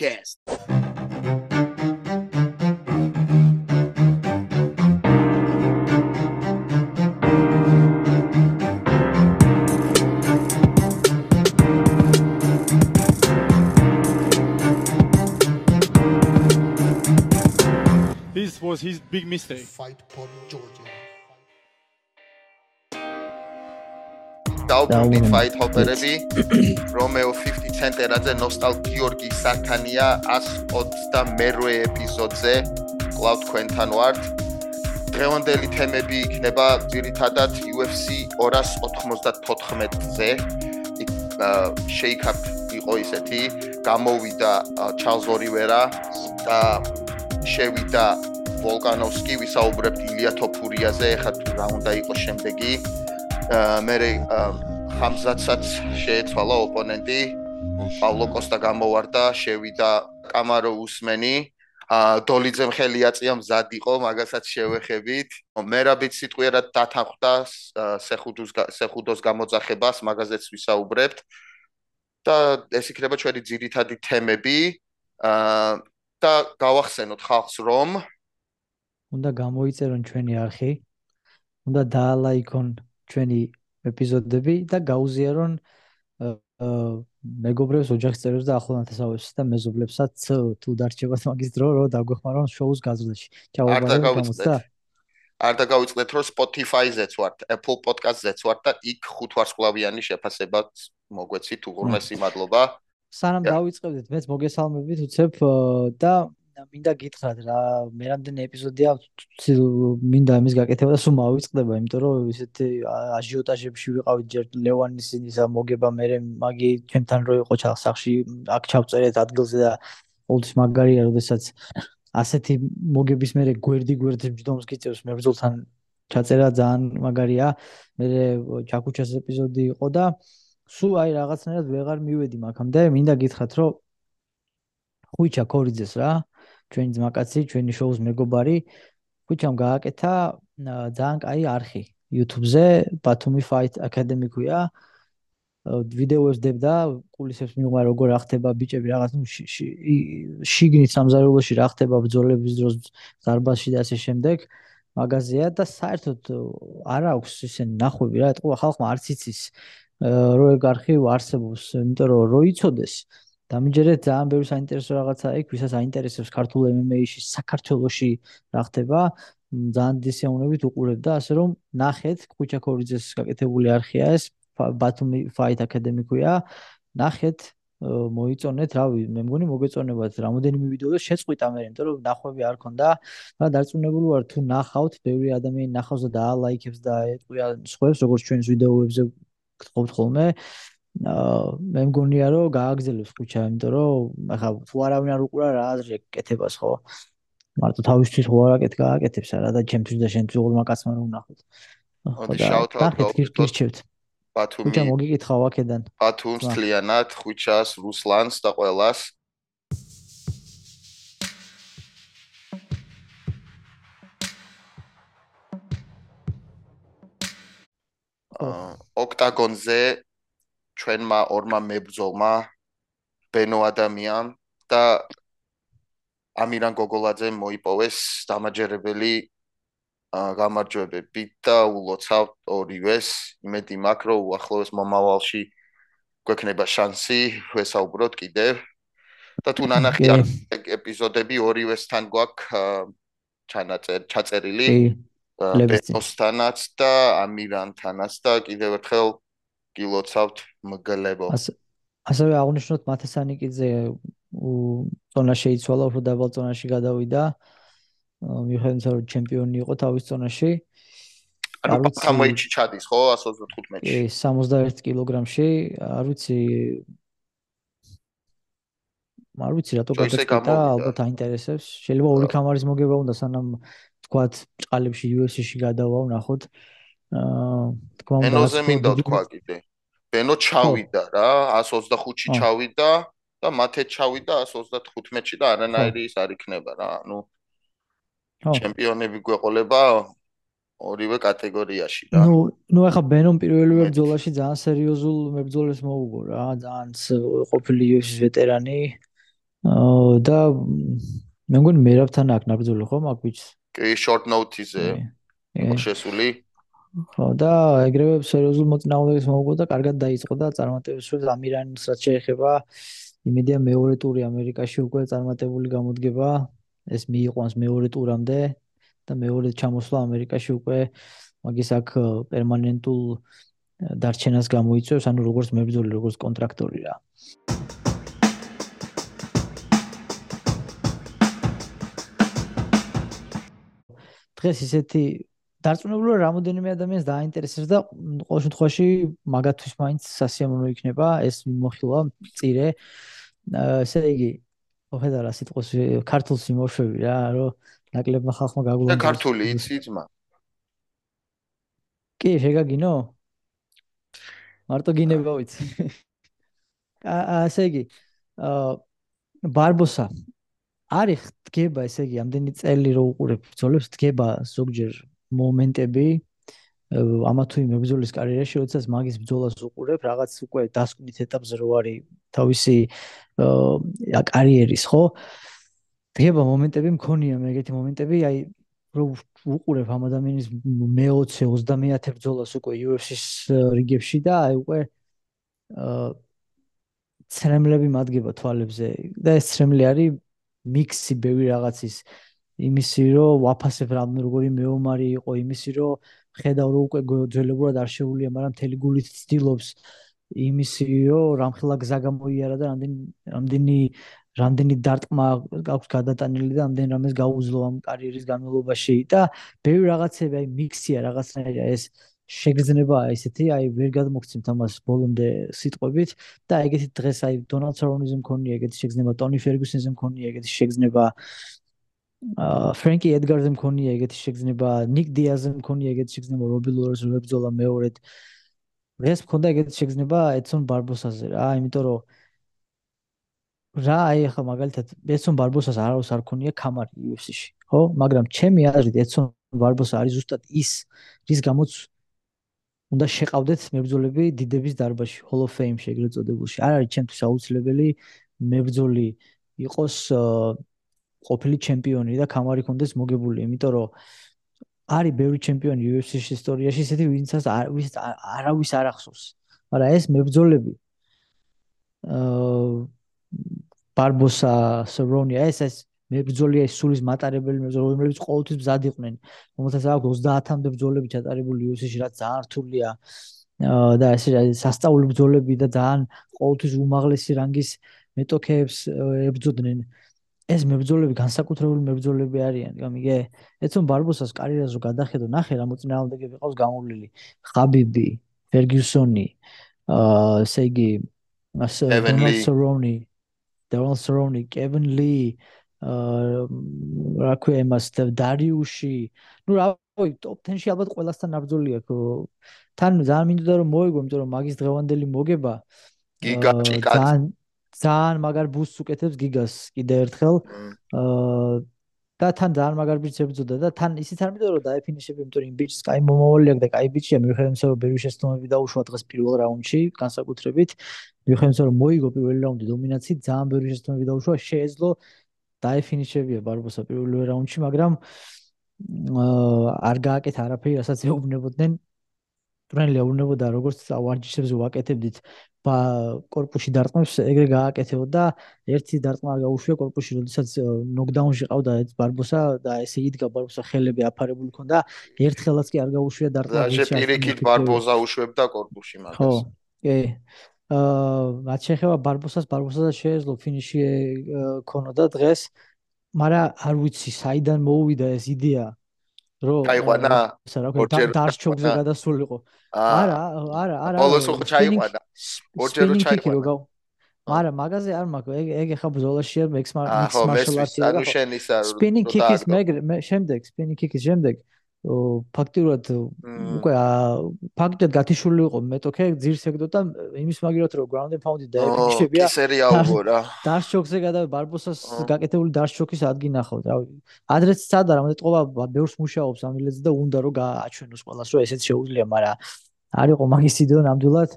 Fight Hop Podcast. This was his big mistake. fight for Georgia. დაუბრუნდით fight hopper-ები რომეო 50 ცენტერაძე ნოსტალ გიორგი სართანია 128 ეპიზოდზე. კლავ თქვენთან ვართ. დღევანდელი თემები იქნება ძირითადად UFC 294-ზე შეიქაპ იყო ისეთი გამოვიდა ჩარლზ ორივერა და შევიდა ვოლკანოვსკი ვისაუბრებთ ილია თოფურიაზე ეხლა თუ რა უნდა იყოს შემდეგი. მე ხამზაცაც შეეცვალა ოპონენტი პავლო კოსტა გამოვარდა შევიდა კამარო უსმენი დოლიძემ ხელი აწია მზად იყო მაგასაც შევეხებით. მე რა ბიც სიტყვიერად დათანხმდა სეხუდოს სეხუდოს გამოძახებას მაგაზეც ვისაუბრებთ. და ეს იქნება ჩვენი ძირითადი თემები. და გავახსენოთ ხალხს რომ უნდა გამოიწერონ ჩვენი არხი უნდა დაალაიქონ ჩვენი ეპიზოდები და გაუზიარონ მეგობრებს, ოჯახის წევრებს და ახლონათესავებს და მეზობლებსაც თუ დარჩებათ მაგის დრო, რომ დაგვეხმარონ შოუს გაზრდაში. ჩაუ ბარბაროსა. არ დაგავიწყდეთ, რომ Spotify-ზეც ვართ, Apple Podcast-ზეც ვართ და იქ ხუთ ვარსკვლავიანი შეფასებაც მოგვეცით უღრმესი მადლობა. სანამ დავიწყებდეთ, მეც მოგესალმებით უცებ და მინდა გითხრათ რა მე რამდენი ეპიზოდია მინდა ამის გაკეთება და სულ მოვიწყდება იმიტომ რომ ისეთი აჟიოტაჟებში ვიყავით ჯერ ლევანის ისა მოგება მე მაგი ჩემთან რო იყო სახში აქ ჩავწერეთ ადგილზე და ყოველთვის მაგარია როდესაც ასეთი მოგების მე გვერდი გვერდში ჯდომს გიწევს მებრძოლთან ჩაწერა ძალიან მაგარია. მე ჩაკუჩას ეპიზოდი იყო და სულ აი რაღაცნაირად ვეღარ მივედი მაგამდე მინდა გითხრათ რომ ხუჩა კორიძეს რა ჩვენი ძმაკაცი, ჩვენი შოუს მეგობარი, ხუჩამ გააკეთა ძალიან კაი არხი YouTube-ზე, Batumi Fight Academy ქვია. ვიდეოებს დებდა, კულისებს მიუღმა როგორ ახდება ბიჭები რაღაც ნუ შიგნით სამზარეულოში რა ხდება ბრძოლების დროს ზარბაში და ასე შემდეგ. მაგაზია და საერთოდ არ აქვს ისინი ნახვები რა, ეთქვა ხალხმა არც იცის რო ეგ არხი არსებობს, იმიტომ რომ რო იცოდეს, დამიჯერეთ ძალიან ბევრი საინტერესო რაღაცა იქ, ვისაც აინტერესებს ქართულ MMA-ში, საქართველოში რა ხდება, ძალიან დისეუნებით უყურებ და ასე რომ ნახეთ, ხუჩა კორიძეს გაკეთებული არხია ეს, Fight Academy ქვია. ნახეთ, მოიწონეთ, რავი, მე მგონი მოგეწონებათ რამოდენიმე ვიდეო შეწყვიტა მე, იმიტომ რომ ნახვები არ ქონდა და დარწმუნებული ვარ თუ ნახავთ, ბევრი ადამიანი ნახავს და დაალაიქებს და ეტყვია სხვებს, როგორც ჩვენს ვიდეოებზე გთხოვთ ხოლმე. მე მგონია რომ გააგზელებს ხუჩა, იმიტომ რომ ახლა თუ არავინ არ უყურა რა აზრი ეკეთებას ხო? მარტო თავისთვის ხო არ აკეთ გააკეთებს რა და ჩემთვის და შენთვის ოღონდ კაცმა რომ ნახოთ. ხო და გირჩევთ. ბათუმი. ხუჩა მოგიკითხავ აქედან. ბათუმს თლიანად, ხუჩას, რუსლანს და ყველას. ოქტაგონზე ჩვენმა ორმა მებრძოლმა ბენო ადამიან და ამირან გოგოლაძე მოიპოვეს დამაჯერებელი გამარჯვებები და ულოცავ ორივეს. იმედი მაქვს რომ უახლოეს მომავალში გვექნება შანსი ვესაუბროთ კიდევ. და თუ ნანახი ეპიზოდები ორივესთან გვაქვს ჩანაწერ ჩაწერილი ბენოსთანაც და ამირანთანაც და კიდევ ერთხელ გილოცავთ მგლებო. ასევე აღნიშნოთ მათესანიკიძე ზონა შეიცვალა, უფრო დაბალ ზონაში გადავიდა. მიხედავთ რომ ჩემპიონი იყო თავის ზონაში. ანუ სამოიჩი ჩადის ხო 125-ში? კი, 61 კილოგრამში, არ ვიცი არ ვიცი რატო გადაწყვეტა, ალბათ აინტერესებს. შეიძლება ორი კამარის მოგება უნდა სანამ თქვათ წყალებში UFC-ში გადავა ვნახოთ. აა თქვა უნდა ენოზე მინდა თქვა კიდე. ბენო ჩავიდა რა 125-ში ჩავიდა და მათე ჩავიდა 135-ში და არანაირი ის არ იქნება რა ანუ ჩემპიონები გვეყოლება ორივე კატეგორიაში რა. ნუ ნუ ახლა ბენომ პირველივე ბრძოლაში ძალიან სერიოზულ მებრძოლებს მოუგო რა, ძალიან ყოფილი UFC-ის ვეტერანი. აა და მე მგონი მერავთან აქ ნაბრძოლი ხო მაგ ბიჭს? კი, short notice-ზე. იყო შესული. ხო და ეგრევე სერიოზულ მოწინააღმდეგეს მოუგო და კარგად დაიწყო და წარმატებებს შორის ამირანს რაც შეეხება იმედია მეორე ტური ამერიკაში უკვე წარმატებული გამოდგება. ეს მიიყვანს მეორე ტურამდე და მეორე ჩამოსვლა ამერიკაში უკვე მაგის აქ პერმანენტულ დარჩენას გამოიწვევს, ანუ როგორც მებრძოლი, როგორც კონტრაქტორი რა. დღეს ისეთი დარწმუნებული ვარ, რამოდენიმე ადამიანს დააინტერესებს და ყოველ შემთხვევაში მაგათთვის მაინც სასიამოვნო იქნება ეს მიმოხილვა წირე. ესე იგი, ოღონდ რა სიტყვის ქართულს იმოშვები რა, რომ ნაკლებმა ხალხმა გაგულოს. და ქართული იცი ძმა? კი, შეგაგინო? მარტო გინება ვიცი. ასე იგი, ბარბოსა არის დგება, ესე იგი, ამდენი წელი რო უყურებ ბრძოლებს, დგება ზოგჯერ მომენტები ამა თუ იმ ბრძოლის კარიერაში, როდესაც მაგის ბრძოლას უყურებ, რაღაც უკვე დასკვნით ეტაპზე რო არის თავისი კარიერის, ხო? დგება მომენტები მქონია მე ეგეთი მომენტები, აი რო უყურებ ამ ადამიანის მე-20 30-ე ბრძოლას უკვე UFC-ს რიგებში და აი უკვე აა ცრემლები მადგება თვალებზე და ეს ცრემლი არის მიქსი ბევრი რაღაცის იმისი რომ ვაფასებ რამე როგორი მეომარი იყო იმისი რომ ხედავ რომ უკვე ძველებურად არ შეუულია მაგრამ თელი გულით ცდილობს. იმისი რომ რამხელა გზა გამოიარა და რამდენი რამდენი რამდენი დარტყმა აქვს გადატანილი და ამდენ რამეს გაუძლო ამ კარიერის განმავლობაში. და ბევრი რაღაცები აი მიქსია რაღაცნაირად ეს შეგრძნება ესეთი აი ვერ გადმოგცემთ ამას ბოლომდე სიტყვებით. და ეგეთი დღეს აი დონალდ სარონიზე მქონია ეგეთი შეგრძნება ტონი ფერგუსენზე მქონია ეგეთი შეგრძნება ფრენკი ედგარზე მქონია ეგეთი შეგრძნება ნიკ დიაზე მქონია ეგეთი შეგრძნება რობი ლორეს ვებძოლა მეორედ დღეს მქონდა ეგეთი შეგრძნება ედსონ ბარბოსაზე რა იმიტომ რომ რა აი ახლა მაგალითად ეცონ ბარბოსას არავის არ ქონია კამარი UFC-ში, ხო? მაგრამ ჩემი აზრით ეცონ ბარბოსა არის ზუსტად ის, რის გამოც უნდა შეყავდეთ მებრძოლები დიდების დარბაზში, Hall of Fame-ში ეგრეთ წოდებულში. არ არის ჩემთვის აუცილებელი მებრძოლი იყოს ყოფილი ჩემპიონი და კამარი კონდეს მოგებული, იმიტომ რომ არის ბევრი ჩემპიონი UFC-ში ისტორიაში, ვინცაც ვინც არავის არ ახსოვს. მაგრამ ეს მებრძოლები აა ბარბოსა, სერონია, ეს ეს მებრძოლია ის სულის მატარებელი მებრძოლები, რომლებიც ყოველთვის მზად იყვნენ. რომელთაც აქვს 30-მდე ბრძოლები ჩატარებული UFC-ში, რაც ძალიან რთულია. და ეს სასწაული ბრძოლები და ძალიან ყოველთვის უმაღლესი რანგის მეტოქეებს ებრძოდნენ. ეს მებრძოლები განსაკუთრებული მებრძოლები არიან, გამიგე? ეცონ ბარბოსას კარიერას რო გადახედო, ნახე რა მოწინააღმდეგეები ყავს გამოვლილი. ხაბიბი, ფერგიუსონი, აა, ესე იგი, დონალდ სერონი, დევონ სრონი, კევინ ლი, აა რა ქვია იმას დარიუში. ნუ რა ვთქვი, ტოპ 10-ში ალბათ ყველასთან ნაბრძოლია. თან ძალიან მინდოდა რომ მოიგო, იმიტომ რომ მაგის დღევანდელი მოგება გიგა ჩიკაც ძალიან ძალიან მაგარ ბუსს უკეთებს გიგას კიდე ერთხელ. აა და თან ძალიან მაგარ ბიჭს ებძოდა და თან ისიც არ მინდოდა რომ დაეფინიშები, იმიტომ რომ იმ ბიჭს კაი მომავალი აქვს და კაი ბიჭია, მიუხედავად იმისა რომ ბევრი შეცდომები დაუშვა დღეს პირველ რაუნდში, განსაკუთრებით. მიუხედავად იმისა რომ მოიგო პირველი რაუნდი დომინაციით, ძალიან ბევრი შეცდომები დაუშვა, შეეძლო დაეფინიშებია ბარბოსა პირველ რაუნდში, მაგრამ აა არ გააკეთა არაფერი, რასაც ეუბნებოდნენ. ტრენლი ეუბნებოდა როგორც ვარჯიშებზე ვაკეთებდით корпуში დარტყმებს ეგრე გააკეთებო და ერთი დარტყმა არ გაუშვია корпуში, როდესაც ნოკდაუნში ყავდა ეს ბარბოსა და ესე იდგა ბარბოსა ხელები აფარებული ჰქონდა, ერთხელაც კი არ გაუშვია დარტყმა. და შეპირიქით ბარბოზა უშვებდა корпуში მაგას. ხო. კი. აა რაც შეეხება ბარბოსას, ბარბოსას შეეძლო ფინიში ქონოდა დღეს, მაგრამ არ ვიცი საიდან მოუვიდა ეს იდეა. აა რომ ჩაიყვანა ორჯერ დარჩოგზე გადასულიყო. არა, არა, არა. ბოლოს ხო ჩაიყვანა. ორჯერ ჩაიყვანა. არა, მაგაზე არ მაქვს. ეგ ეგ ხა ბზოლაშია მექს მარშალ არტი. ანუ შენ ისა სპინინგ კიკის მე შემდეგ, სპინინგ კიკის შემდეგ ფაქტიურად უკვე ფაქტად გათიშული იყო მეტოქე ძირს ეგდო და იმის მაგივრად რომ ground and pound-ი დაეკიჩებია ო სერიალო რა დარშოქზე გადა ბარბოსას გაკეთებული დარშოქის ადგი ნახავ და ადრეც სადა რამე ტყობა ბევრს მუშაობს ამ ილეზე და უნდა რომ გააჩვენოს ყველას რომ ესეც შეუძლია მაგრამ არ იყო მაგის იდეა ნამდვილად.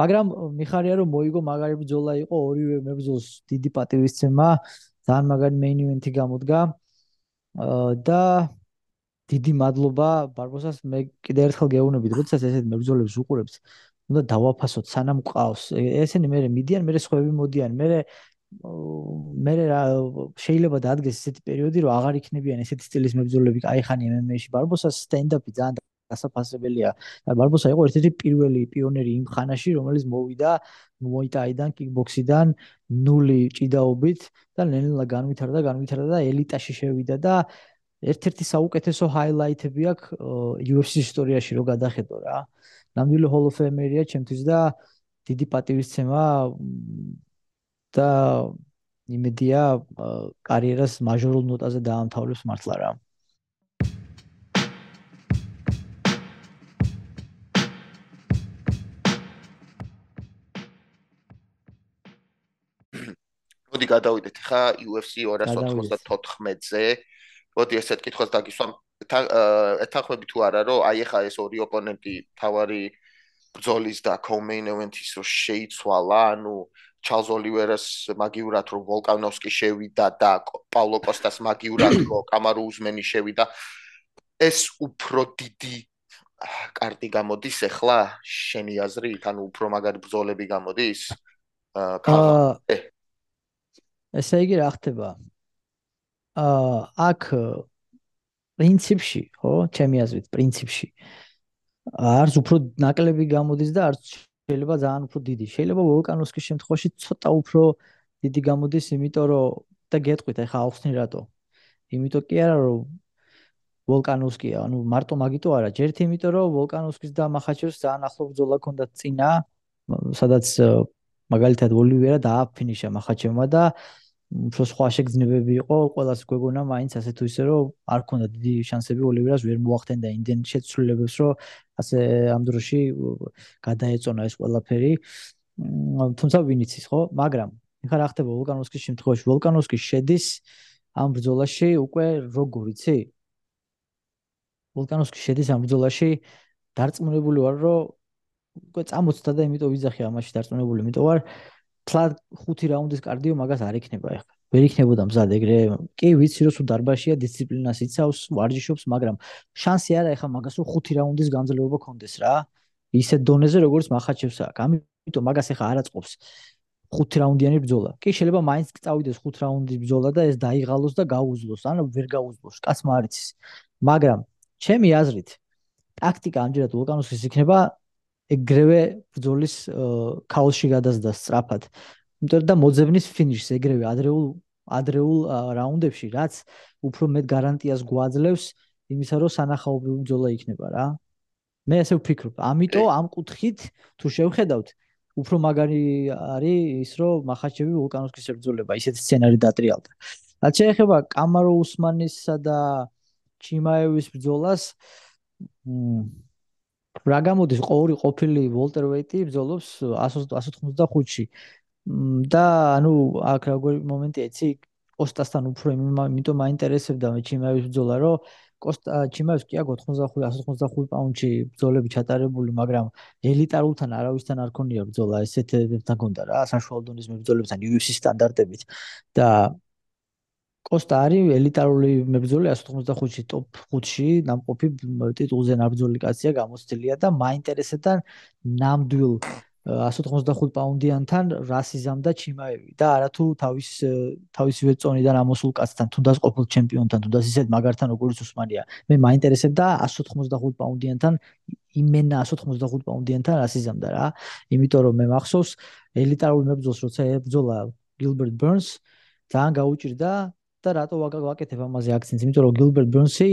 მაგრამ მიხარია რომ მოიგო მაგარი ბრძოლა იყო ორივე მებრძოლს დიდი პატივისცემა ძალიან მაგარი main event-ი გამოდგა. და დიდი მადლობა ბარბოსას. მე კიდე ერთხელ გეუბნებით როდესაც ესეთ მებრძოლებს უყურებთ უნდა დავაფასოთ სანამ ყავს. ესენი მე მიდიან მე სხვები მოდიან მე მე შეიძლება დადგეს ესეთი პერიოდი რომ აღარ იქნებიან ესეთი სტილის მებრძოლები. აი ხანი MMA-ში ბარბოსას სტენდაპი ძალიან გასაფასებელია და ბარბოსა იყო ერთ-ერთი პირველი პიონერი იმ ხანაში რომელიც მოვიდა მოიტაიდან კიკბოქსიდან ნული ჭიდაობით და ნელ-ნელა განვითარდა განვითარდა და ელიტაში შევიდა და ერთ-ერთი საუკეთესო ჰაილაითები აქვს UFC-ის ისტორიაში რო გადახედო რა. ნამდვილი Hall of Famer-ია ჩემთვის და დიდი პატივისცემა და იმედია კარიერას მაჟორულ ნოტაზე დაამთავრებს მართლა რა. მოდი გადავიდეთ ხა UFC 294-ზე. მოდი ესეთ კითხვას დაგისვამ. ეთანხმები თუ არა რომ აი ხა ეს ორი ოპონენტი თავარი ბრძოლის და კომეინ ევენთის რო შეიცვალა ანუ ჩალზ ოლივერას მაგიურად რო ვოლკანოვსკი შევიდა და პავლო კოსტას მაგიურად რო კამარუ უზმენი შევიდა ეს უფრო დიდი კარტი გამოდის ახლა შენი აზრით ანუ უფრო მაგარი ბრძოლები გამოდის აა ესე იგი რა ხდება აა აქ პრინციპში, ხო, ჩემი აზრით, პრინციპში არც უფრო ნაკლები გამოდის და არც შეიძლება ძალიან უფრო დიდი. შეიძლება ვოლკანოვსკის შემთხვევაში ცოტა უფრო დიდი გამოდის, იმიტომ რომ და გეტყვით, ეხა ახსნი რატო? იმიტომ კი არა რომ ვოლკანოვსკია, ანუ მარტო მაგიტო არა, ჯერთ იმიტომ რომ ვოლკანოვსკის და მახაჩევს ძალიან ახლო ბრძოლა ჰქონდა წინა, სადაც მაგალითად ოლივერა დააფინიშა მახაჩევმა და უფრო სხვა შეგრძნებები იყო, ყოველას გვეგონა მაინც ასე თუ ისე რომ არ ქონდა დიდი შანსები ოლივერას ვერ მოახდენდა იმდენ შეცვლილებებს, რომ ასე ამ დროში გადაეწონა ეს ყველაფერი. თუმცა ვინ იცის, ხო? მაგრამ ეხლა რა ხდება ვოლკანოვსკის შემთხვევაში? ვოლკანოვსკი შედის ამ ბრძოლაში უკვე როგორ იცი? ვოლკანოვსკი შედის ამ ბრძოლაში დარწმუნებული ვარ, რომ უკვე წამოწდა და იმიტომ ვიძახი ამაში დარწმუნებული, იმიტომ ვარ თლად ხუთი რაუნდის კარდიო მაგას არ იქნება ახლა. ვერ იქნებოდა მზად ეგრე. კი ვიცი რომ სულ დარბაშია დისციპლინას იცავს, ვარჯიშობს, მაგრამ შანსი არა ახლა მაგას რომ ხუთი რაუნდის განძლეობა კონდეს რა. ისე დონეზე როგორც מחაჩევს აქვს. ამიტომ მაგას ახლა არ აწყობს. ხუთი რაუნდიანი ბრძოლა. კი შეიძლება მაინც წავიდეს ხუთ რაუნდის ბრძოლა და ეს დაიღალოს და გაუძლოს, ანუ ვერ გაუძლოს, კაცმა არ იცის. მაგრამ ჩემი აზრით ტაქტიკა ამჯერად ვულკანოსის იქნება ეგრევე ბრძოლის ქაოსში გადასდა სწრაფად. იმიტომ და მოძებნის ფინიშს ეგრევე ადრეულ ადრეულ რაუნდებში, რაც უფრო მეტ გარანტიას გვაძლევს იმისა, რომ სანახაობრივი ბრძოლა იქნება რა. მე ასე ვფიქრობ. ამიტომ ამ კუთხით თუ შევხედავთ, უფრო მაგარი არის ის, რომ מחაჩევი ვულკანოვსკის ბრძოლება ისეთ სცენარი დატრიალდა. რაც შეეხება კამარო უსმანისა და ჩიმაევის ბრძოლას, მ რა გამოდის ყოველი ყოფილი ვოლტერვეიტი ბრძოლობს 185-ში და ანუ აქ როგორი მომენტია იცი კოსტასთან უფრო იმიტომ მაინტერესებდა მე ჩიმაევის ბრძოლა რომ კოსტა ჩიმაევს კი აქ 85-185 პაუნდში ბრძოლები ჩატარებული მაგრამ ელიტარულთან არავისთან არ ქონია ბრძოლა ესეთებთან ქონდა რა საშუალო დონის მებრძოლებთან UFC სტანდარტებით. და კოსტა არის ელიტარული მებრძოლი 185-ში ტოპ 5-ში ნამყოფი ტიტულზე ნაბრძოლი კაცია გამოცდილია და მაინტერესებდა ნამდვილ 185 პაუნდიანთან რასიზამ და ჩიმაევი და არათუ თავის თავისივე წონიდან ამოსულ კაცთან თუნდაც ყოფილ ჩემპიონთან თუნდაც ისეთ მაგართან როგორც უსმანია. მე მაინტერესებდა 185 პაუნდიანთან იმენა 185 პაუნდიანთან რასიზამ და რა. იმიტომ რომ მე მახსოვს ელიტარული მებრძოლს როცა ებრძოლა გილბერტ ბერნს ძალიან გაუჭირდა და რატო ვაკეთებ ამაზე აქცენტს? იმიტომ რომ გილბერტ ბრონსი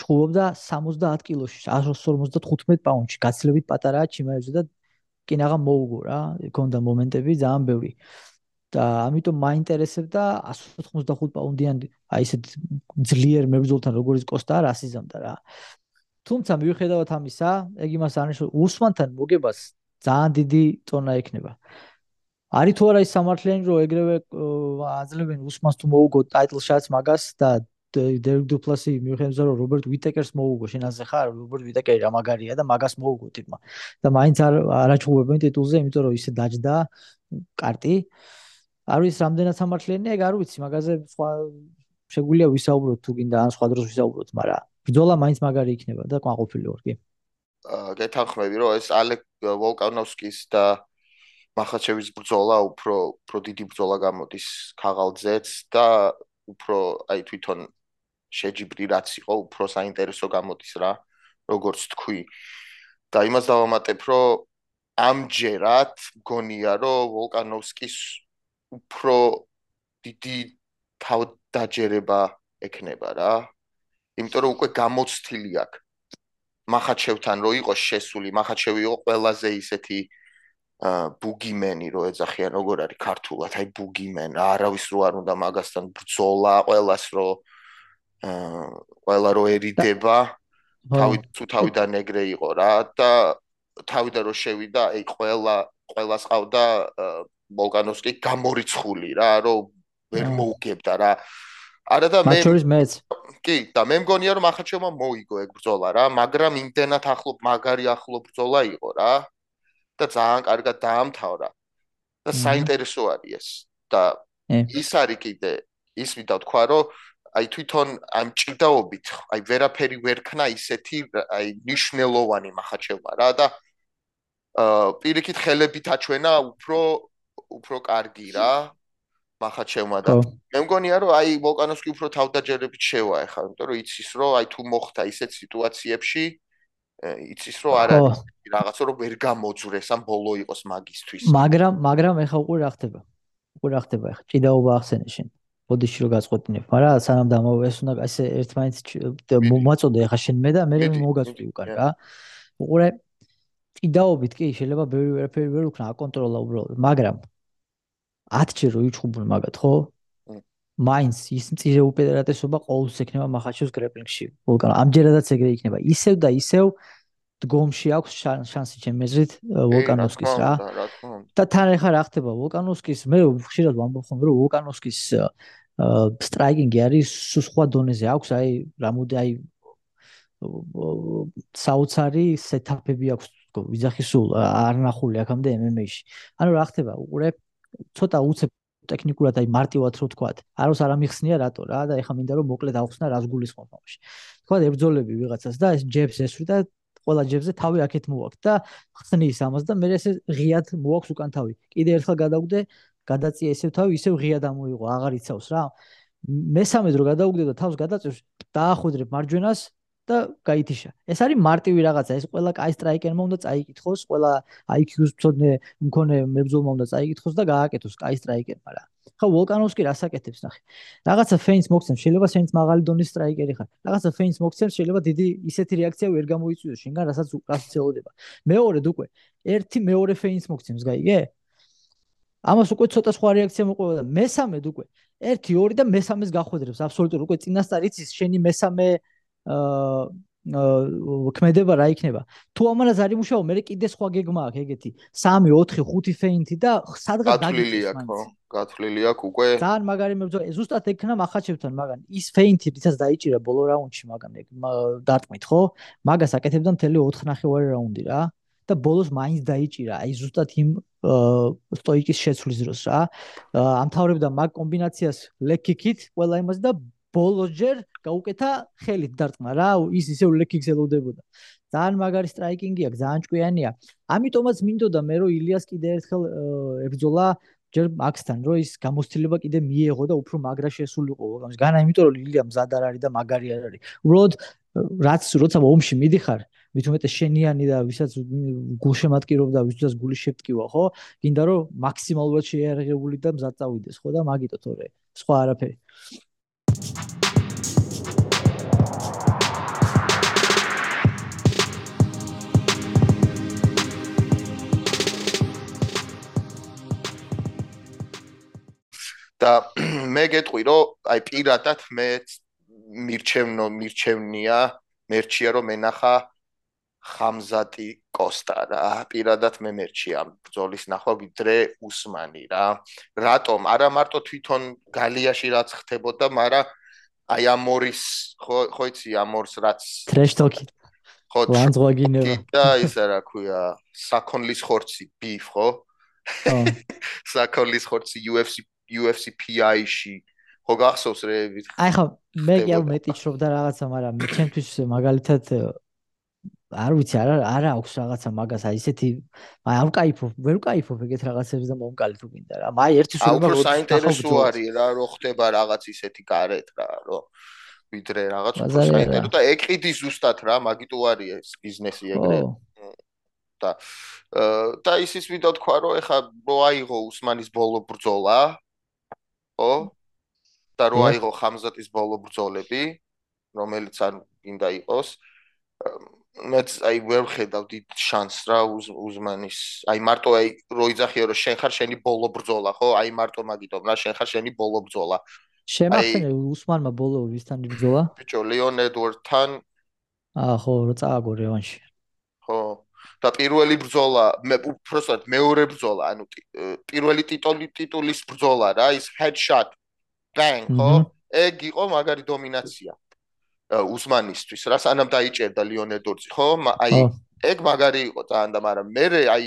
ჩხუბობდა 70 კილოში, 155 პაუნდში, გაცილებით პატარაა ჩიმაევზე და კინაღა მოუგო რა, ქონდა მომენტები ძალიან ბევრი. და ამიტომ მაინტერესებდა 185 პაუნდიან აი ესეთ ძლიერ მებრძოლთან როგორც კოსტა რასიზამდა რა. თუმცა მიუხედავად ამისა, ეგ იმას არნიშნავს უსმანთან მოგებას ძალიან დიდი ტონა ექნება. არის თუ არა ის სამართლიანი რომ ეგრევე აძლევენ უსმანს თუ მოუგო ტაიტლ შატს მაგას და დერგ დუპლასი მიუხედავად რომ რობერტ ვიტეკერს მოუგო შენაზე ხარ რობერტ ვიტეკერი რა მაგარია და მაგას მოუგო ტიპმა. და მაინც არ არაჩუებენ ტიტულზე იმიტომ რომ ისე დაჯდა კარტი. არ ვიცი რამდენად სამართლიანია ეგ არ ვიცი მაგაზე სხვა შეგვიძლია ვისაუბროთ თუ გინდა ან სხვა დროს ვისაუბროთ მაგრამ ბრძოლა მაინც მაგარი იქნება და ყვაყოფილი ვარ კი. აა გეთანხმები რომ ეს ალეკ ვოლკანოვსკის და მახაჩევის ბრძოლა უფრო უფრო დიდი ბრძოლა გამოდის ქაღალძეც და უფრო აი თვითონ შეჯიბრი რაც იყო უფრო საინტერესო გამოდის რა როგორც თქვი. და იმას დავამატებ რომ ამჯერად მგონია რომ ვოლკანოვსკის უფრო დიდი თავდაჯერება ექნება რა. იმიტომ რომ უკვე გამოცდილი აქვს მახაჩევთან რო იყო შესული მახაჩევი იყო ყველაზე ისეთი ბუგიმენი რო ეძახიან როგორ არის ქართულად? აი ბუგიმენ არავის რო არ უნდა მაგასთან ბრძოლა ყოველას რო ყველა რო ერიდება თავი თუ თავიდან ეგრე იყო რა და თავიდან რო შევიდა აი ყველა ყველას ყავდა ვოლკანოვსკი გამორიცხული რა რო ვერ მოუგებდა რა. არა და მე მაჩორის მეც. კი და მე მგონია რომ ახაჩევმა მოიგო ეგ ბრძოლა რა მაგრამ იმდენად ახლო მაგარი ახლო ბრძოლა იყო რა და ძალიან კარგად დაამთავრა. და საინტერესო არის ეს. და ის არის კიდე ის ვიდა თქვა რომ აი თვითონ ამ ჭიდაობით აი ვერაფერი ვერ ქნა ისეთი აი ნიშნელოვანი მახაჩევმა რა და აა პირიქით ხელებით აჩვენა უფრო უფრო კარგი რა მახაჩევმა და მე მგონია რომ აი ვოლკანოვსკი უფრო თავდაჯერებით შევა ეხლა იმიტომ რომ იცის რომ აი თუ მოხდა ისეთ სიტუაციებში იცის რომ არ არის რაღაცა რომ ვერ გამოძრეს ამ ბოლო იყოს მაგისთვის მაგრამ მაგრამ ეხა უკვე რა ხდება? უკვე რა ხდება ეხა? ჭიდაობა ახსენე შენ ბოდიში რო გაწყვეტინებ მაგრამ სანამ დამოვე ეს უნდა ესე ერთმანეთს მომაწოდე ეხა შენ მე და მე მოგაწვი უკან რა. უკვე ჭიდაობით კი შეიძლება ბევრი ვერაფერი ვერ უკნა აკონტროლა უბრალოდ მაგრამ 10 ჯერ რო იჩხუბულ მაგათ ხო მაინც ის მწირე უპირატესობა ყოველთვის ექნება מחაჩოს გრეპლინგში. ვულკან ამჯერადაც ეგრე იქნება. ისევ და ისევ დგომში აქვს შანსი ჩემი აზრით ვულკანოვსკის რა. და თან ახლა რა ხდება ვულკანოვსკის მე ხშირად ვამბობ ხომ რომ ვულკანოვსკის სტრაიკინგი არის სხვა დონეზე აქვს აი რამოდი აი საოცარი სეტაპები აქვს ვიზახი სულ არ ნახული აქამდე MMA-ში. ანუ რა ხდება უყურებ ცოტა უცებ ტექნიკურად აი მარტივად რო თქვა, აროს არ ამიხსნია რატო რა და ეხა მინდა რომ მოკლედ ავხსნა რას გულისხმობ ამაში. თქვა ებძოლები ვიღაცას და ეს ჯებს ესვრი და ყველა ჯებზე თავი აქეთ მოაქვს და ხსნის ამას და მე ესე ღიად მოაქვს უკან თავი. კიდე ერთხელ გადავგდე, გადაწია ესე თავი, ისე ღიად ამოიღო, აღარ იცავს რა. მესამე დრო გადავგდე და თავს გადაწევს, დაახვედრებ მარჯვენას და გაითიშა. ეს არის მარტივი რაღაცა, ეს ყველა კაი სტრაიკერმა უნდა წაიკითხოს, ყველა IQ-ს მწოდნე მქონე მებრძოლმა უნდა წაიკითხოს და გააკეთოს კაი სტრაიკერმა რა. ხა ვოლკანოვსკი რასაკეთებს ნახე. რაღაცა ფეინს მოგცემს, შეიძლება შენც მაღალი დონის სტრაიკერი ხარ. რაღაცა ფეინს მოგცემს, შეიძლება დიდი ისეთი რეაქცია ვერ გამოიწვიოს შენგან, რასაც უკრას ცელოდება. მეორედ უკვე ერთი მეორე ფეინს მოგცემს, გაიგე? ამას უკვე ცოტა სხვა რეაქცია მოყვება და მესამედ უკვე 1 2 და მესამეს გახვედრებს აბსოლუტურად უკვე წინასწარ იცის შენი მესამე ქმედება რა იქნება? თუ ამანაც არ იმუშაო მე კიდე სხვა გეგმა აქვს ეგეთი. 3 4 5 ფეინტი და სადღაც დაგიწევს გათვლილი აქვს გათვლილი აქვს უკვე. ძალიან მაგარი მებრძოლი ზუსტად ეკნა מחაჩევთან მაგან. ის ფეინტი რითაც დაიჭირა ბოლო რაუნდში მაგან ეგ დარტყმით ხო? მაგას აკეთებდა მთელი 4 ნახევარი რაუნდი რა. და ბოლოს მაინც დაიჭირა. აი ზუსტად იმ სტოიკის შეცვლის დროს რა. ამთავრებდა მაგ კომბინაციას ლეკიკით ყველა იმას და ბოლოს ჯერ გაუკეთა ხელით დარტყმა რა ის ისე ლეკიქს ელოდებოდა. ძალიან მაგარი სტრაიკინგი აქვს ძალიან ჭკვიანია. ამიტომაც მინდოდა მე რომ ილიას კიდე ერთხელ ებძოლა ჯერ მაქსთან რომ ის გამოცდილება კიდე მიეღო და უფრო მაგრა შესულიყო. განა იმიტომ რომ ილია მზად არ არის და მაგარი არ არის. უბრალოდ რაც როცა ომში მიდიხარ მით უმეტეს შენიანი და ვისაც გულშემატკივრობდა ვისაც გული შეფტკივა ხო? გინდა რომ მაქსიმალურად შეერღებული და მზად წავიდეს ხო? და მაგიტო თორე სხვა არაფერი და მე გეტყვი რომ აი პირადად მე მირჩევნო მირჩევნია მერჩია რომ ენახა ხამზატი კოსტა რა. პირადად მე მერჩია ბრძოლის ნახვა ვიდრე უსმანი რა. რატომ? არა მარტო თვითონ გალიაში რაც ხდებოდა მაგრამ აი ამორის ხო ხო იცი ამორს რაც ტრეშტოკი ხო ლანძღვაგინევა და ისა რა ქვია საკონლის ხორცი ბიფ ხო? საკონლის ხორცი UFC UFC PI-ში ხო გახსოვს რე ვიტყვი. აი ხო, მე კი არ მეტიჩრობ და რაღაცა, მაგრამ ჩემთვის მაგალითად არ ვიცი, არა არა აქვს რაღაცა მაგას, აი ისეთი აი არ ვკაიფობ, ვერ ვკაიფობ ეგეთ რაღაცებს და მომკალით უგინდა რა. აი ერთი სულ მაგ საინტერესო არის რა, რო ხდება რაღაც ისეთი გარეთ რა, რო ვიდრე რაღაც უფრო საინტერესო და ეკიდი ზუსტად რა, მაგიტო არის ეს ბიზნესი ეგრე. და და ისიც ვიდა თქვა, რომ ეხა რო აიღო უსმანის ბოლო ბრძოლა, ხო და რო აიღო ხამზატის ბოლო ბრძოლები რომელიც არ გინდა იყოს მეც აი ვერ ხედავ დიდ შანსს რა უზმანის. აი მარტო აი რო იძახიო რომ შენ ხარ შენი ბოლო ბრძოლა ხო? აი მარტო მაგიტომ რა შენ ხარ შენი ბოლო ბრძოლა. შემახსენე უსმანმა ბოლო ვისთან ბრძოლა? ბიჭო ლეონ ედვორდთან აა ხო რო წააგო რევანში და პირველი ბრძოლა მე უბრალოდ მეორე ბრძოლა ანუ პირველი ტიტული ტიტულის ბრძოლა რა ის headshot bang ხო? ეგ იყო მაგარი დომინაცია უსმანისთვის რა სანამ დაიჭერდა ლიონედორცი ხო? აი ეგ მაგარი იყო ძალიან და მაგრამ მე აი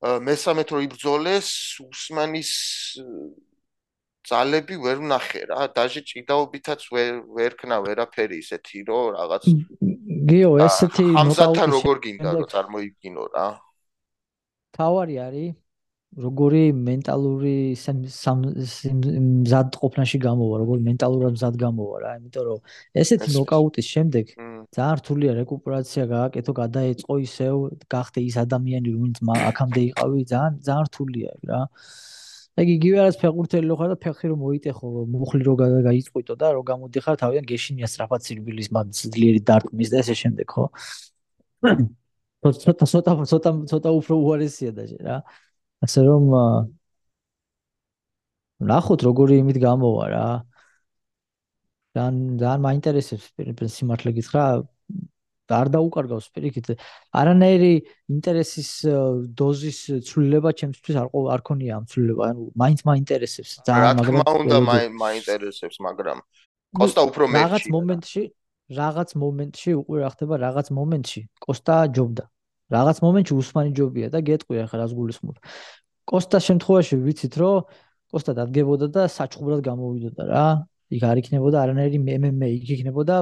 მესამე თრო იბრძოლეს უსმანის ძალები ვერ ვნახე რა. დაჟე ჭიდაობითაც ვერ ვერ ქნა ვერაფერი ისეთი რომ რაღაც გიო ესეთი ნოკაუტი როგორ გინდა რომ წარმოიგინო რა. თავარი არის როგორი მენტალური მზად ყოფნაში გამოვა, როგორი მენტალურად მზად გამოვა რა, იმიტომ რომ ესეთი ნოკაუტის შემდეგ ძალიან რთულია რეკუპერაცია გააკეთო, გადაეწყო ისევ, გახდე ის ადამიანი, რომელიც აქამდე იყავი, ძალიან ძალიან რთულია რა. ეგ იგივე არის ფეხბურთელი რო ხარ და ფეხი რო მოიტეხო, მუხლი რო გაიწყვიტო და რო გამოდიხარ თავიდან გეშინია სწრაფად სირბილის მაგ ძლიერი დარტყმის და ესე შემდეგ, ხო? ცოტა ცოტა ცოტა ცოტა უფრო უარესია და რა. ასე რომ ნახოთ როგორი იმით გამოვა რა. ძალიან ძალიან მაინტერესებს პირდაპირ სიმართლე გითხრა. არ დაუკარგავს პირიქით. არანაირი ინტერესის დოზის ცვლილება ჩემთვის არ არ ქონია ამ ცვლილება. ანუ მაინც მაინტერესებს ძალიან მაგრამ რა თქმა უნდა მაინტერესებს მაგრამ კოსტა უფრო მეტი რაღაც მომენტში რაღაც მომენტში უკვე რა ხდება რაღაც მომენტში კოსტა ჯობდა. რაღაც მომენტში უსმანი ჯობია და გეტყვი ახლა რას გულისხმობ. კოსტას შემთხვევაში ვიცით რომ კოსტა დადგებოდა და საჩხუბრად გამოვიდოდა რა. იქ არ იქნებოდა არანაირი MMA, იქ იქნებოდა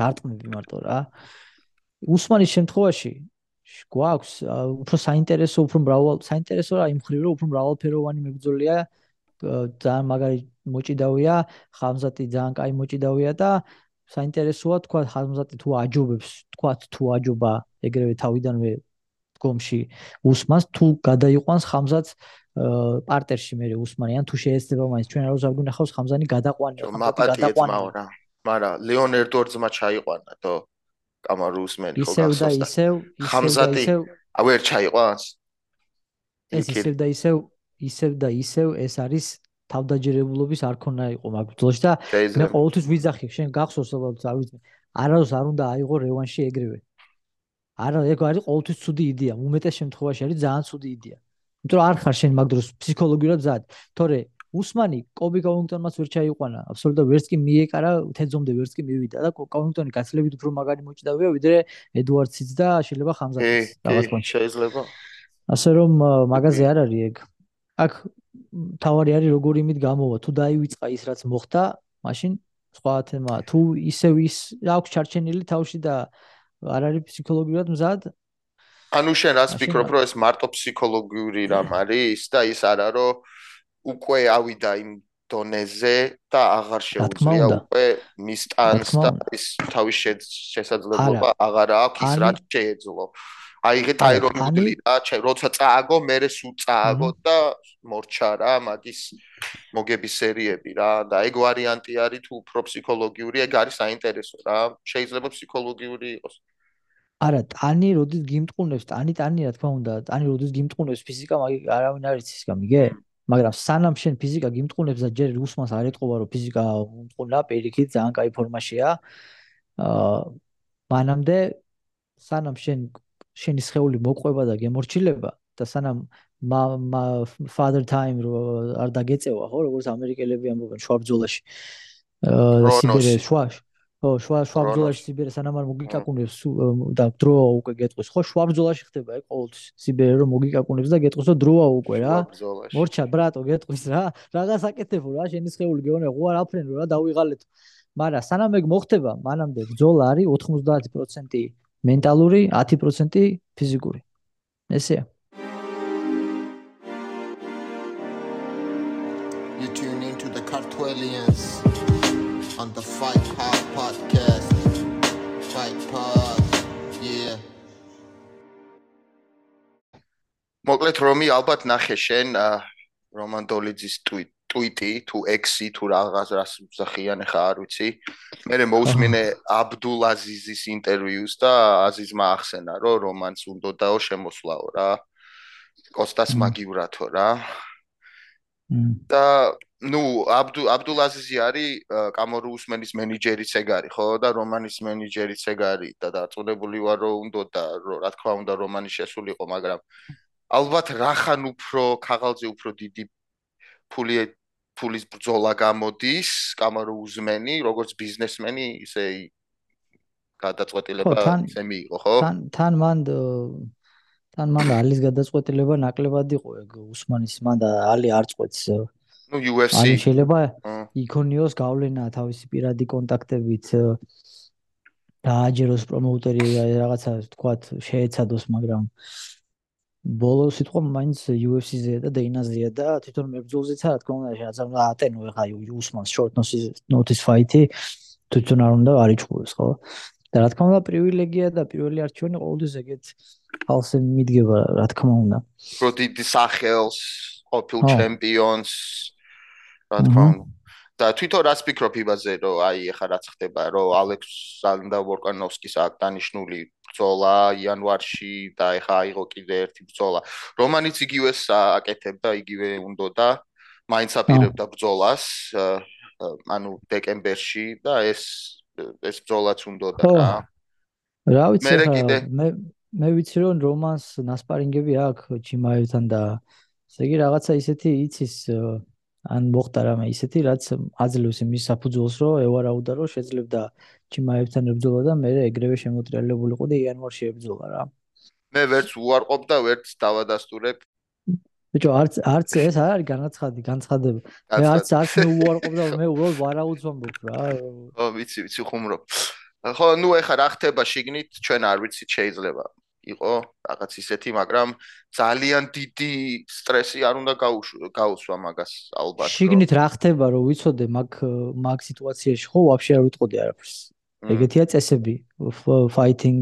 დარტყმები მარტო რა. უსმანის შემთხვევაში გვაქვს უფრო საინტერესო, უფრო მრავალ საინტერესო რა იმ ხრივ რომ უფრო მრავალფეროვანი მებრძოლია. ძალიან მაგარი მოჭიდავია, ხამზატი ძალიან კაი მოჭიდავია და საინტერესოა თქვა ხამზატი თუ აჯობებს, თქვა თუ აჯობა ეგრევე თავიდანვე დგომში უსმანს თუ გადაიყვანს ხამზაც პარტერში მე უსმანი. ან თუ შეეცდება მაინც ჩვენ არ ვზარგუნახავს ხამზანი გადაყვანილ გადაყვანილ რა. მაგრამ ლეონ ერდორძმა ჩაიყვანა თო კამარუ უსმენი ხო ისევ და ისევ. ხამზატი ვერ ჩაიყვანს ეს ისევ და ისევ ისევ და ისევ ეს არის თავდაჯერებულობის არ ქონა იყო მაგ ბრძოლაში და მე ყოველთვის ვიძახი შენ გახსოვს ალბათ არ ვიცი არაოს არ უნდა აიღო რევანში ეგრევე. არა ეგ არის ყოველთვის ცუდი იდეა. უმეტეს შემთხვევაში არის ძალიან ცუდი იდეა. იმიტომ რომ არ ხარ შენ მაგ დროს ფსიქოლოგიურად ზად. თორე უსმანი კობი კაუნგტონმაც ვერ ჩაიყვანა. აბსოლუტურად ვერც კი მიეკარა თეძომდე ვერც კი მივიდა და კაუნგტონი გაცლებით უფრო მაგარი მოჭიდავია ვიდრე ედუარდსიც და შეიძლება ხამზატიც რაღაც პონჩი შეიძლება. ასე რომ მაგაზე არ არის ეგ. აქ თავარი არის როგორი იმით გამოვა. თუ დაივიწყა ის რაც მოხდა მაშინ სხვა თემა თუ ისევ ის აქვს ჩარჩენილი თავში და არ არის ფსიქოლოგიურად მზად? ანუ შენ რას ფიქრობ, რომ ეს მარტო ფსიქოლოგიური რამ არის და ის არა რომ უკვე ავიდა იმ დონეზე და აღარ შეუძლია უკვე მის ტანს და ის თავის შესაძლებლობა აღარ აქვს ის რაც შეეძლო. აი ეგ ტაირონული რა, როცა წააგო, მე სულ წააგო და მორჩა რა მაგის მოგების სერიები რა და ეგ ვარიანტი არის თუ უფრო ფსიქოლოგიური, ეგ არის საინტერესო რა. შეიძლება ფსიქოლოგიური იყოს. არა, ტანი როდის გიმტყუნებს, ტანი ტანი რა თქმა უნდა, ტანი როდის გიმტყუნებს ფიზიკა, მაგ არავინ არ იცის გამიგე? მაგრამ სანამ შენ ფიზიკა გიმტყუნებს და ჯერ რუსმანს არ ეტყობა რომ ფიზიკა უმტყუნა პირიქით ძალიან კაი ფორმაშია აა მანამდე სანამ შენ შენი სხეული მოყვება და გემორჩილება და სანამ მა father time არ დაგეწევა ხო როგორც ამერიკელები ამბობენ შვაბძოლაში აა სიბერიაში შვაში ხო შვა შვაბძოლაში სიბერე სანამ არ მოგიკაკუნებს და დროა უკვე გეტყვის ხო შვაბძოლაში ხდება ეგ ყოველთვის სიბერე რომ მოგიკაკუნებს და გეტყვის და დროა უკვე რა. მორჩა ბრატო გეტყვის რა. რაღაც აკეთებო რა შენი სხეული გეონე ხო არ აფრენო რა დავიღალეთ. მაგრამ სანამ ეგ მოხდება მანამდე ბძოლა არის 90% მენტალური 10% ფიზიკური. ესეა. Cartwellians on the Fight Pod podcast. Fight Pod. Yeah. მოკლედ რომი ალბათ ნახე შენ რომან დოლიძის ტვიტი თუ ექსი თუ რაღაც რას ზახიან ხა არ ვიცი. მე მოусმინე აბდულ აზიზის ინტერვიუს და აზიზმა ახსენა რომ რომანს უნდა დაო შემოსვლაო რა. კოსტას მაგივრათო რა. და ну აბდუ აბდულაზიზი არის კამორუუსმენის მენეჯერიც ეგ არის ხო? და რომანის მენეჯერიც ეგ არის და დაწუნებული ვარ რომ უნდა და რა თქმა უნდა რომანი შესულიყო მაგრამ ალბათ რახან უფრო ქაღალზე უფრო დიდი ფული ფულის ბრძოლა გამოდის კამორუუსმენი როგორც ბიზნესმენი ისე გადაწყვეტილება ისე მიიღო ხო? თან თან მან თან მან ალის გადაწყვეტილება ნაკლებად იყო ეგ უსმანის მან და ალი არ წყვეტს ну UFC აი შეიძლება იკონიოს გავლენა თავისი პირადი კონტაქტებით დააჯეროს პრომოუტერი რაღაცა თქვათ შეეცადოს მაგრამ ბოლო სიტყვა მაინც UFC-ზე და Dana-ზეა და თვითონ მებრძოლზეც რა თქმა უნდა შეიძლება ატენო ეხა უსმანს short notice fight-ი თვითონ არ უნდა არიჩხუოს ხო? და რა თქმა უნდა პრივილეგია და პირველი არჩევანი ყოველთვის ეგეთ ხალხზე მიდგება რა თქმა უნდა. პროდიდი სახელს ყოფილ ჩემპიონს რა თქმა უნდა. და თვითონ რას ფიქრობ იმაზე რომ აი ეხა რაც ხდება რომ ალექსანდრ ვორკანოვსკის აქ დანიშნული ბრძოლა იანვარში და ეხა აიღო კიდე ერთი ბრძოლა. რომანიც იგივეს აკეთებდა იგივე უნდა და მაინც აპირებდა ბრძოლას ანუ დეკემბერში და ეს ეს ბრძოლაც უნდა და რა. რა ვიცი მე მე ვიცი რომ რომანს ნასპარინგები აქვს ჩიმაევთან და ესე იგი რაღაცა ისეთი იცის ან მოხდა რამე ისეთი რაც აძლევს იმის საფუძველს რომ ევარაუდა რომ შეძლებდა ჩიმაევთან ებრძოლა და მე ეგრევე შემოტრიალებულიყო და იანვარში ებრძოლა რა. მე ვერც უარყოფ და ვერც დავადასტურებ. ბიჭო არც არც ეს არ არის განაცხადი განცხადება. მე არც არც მე უარყოფ და მე უბრალოდ ვარაუდს ვამბობ რა. ო ვიცი ვიცი ხუმრობ ხო ნუ ეხა რა ხდება შიგნით ჩვენ არ ვიცით შეიძლება იყო რაღაც ისეთი, მაგრამ ძალიან დიდი სტრესი არ უნდა გაუსვა მაგას ალბათ. შიგნით რა ხდება, რომ ვიცოდე მაგ მაგ სიტუაციაში ხო ვაფშე არ ვიტყოდი არაფერს. ეგეთია წესები fighting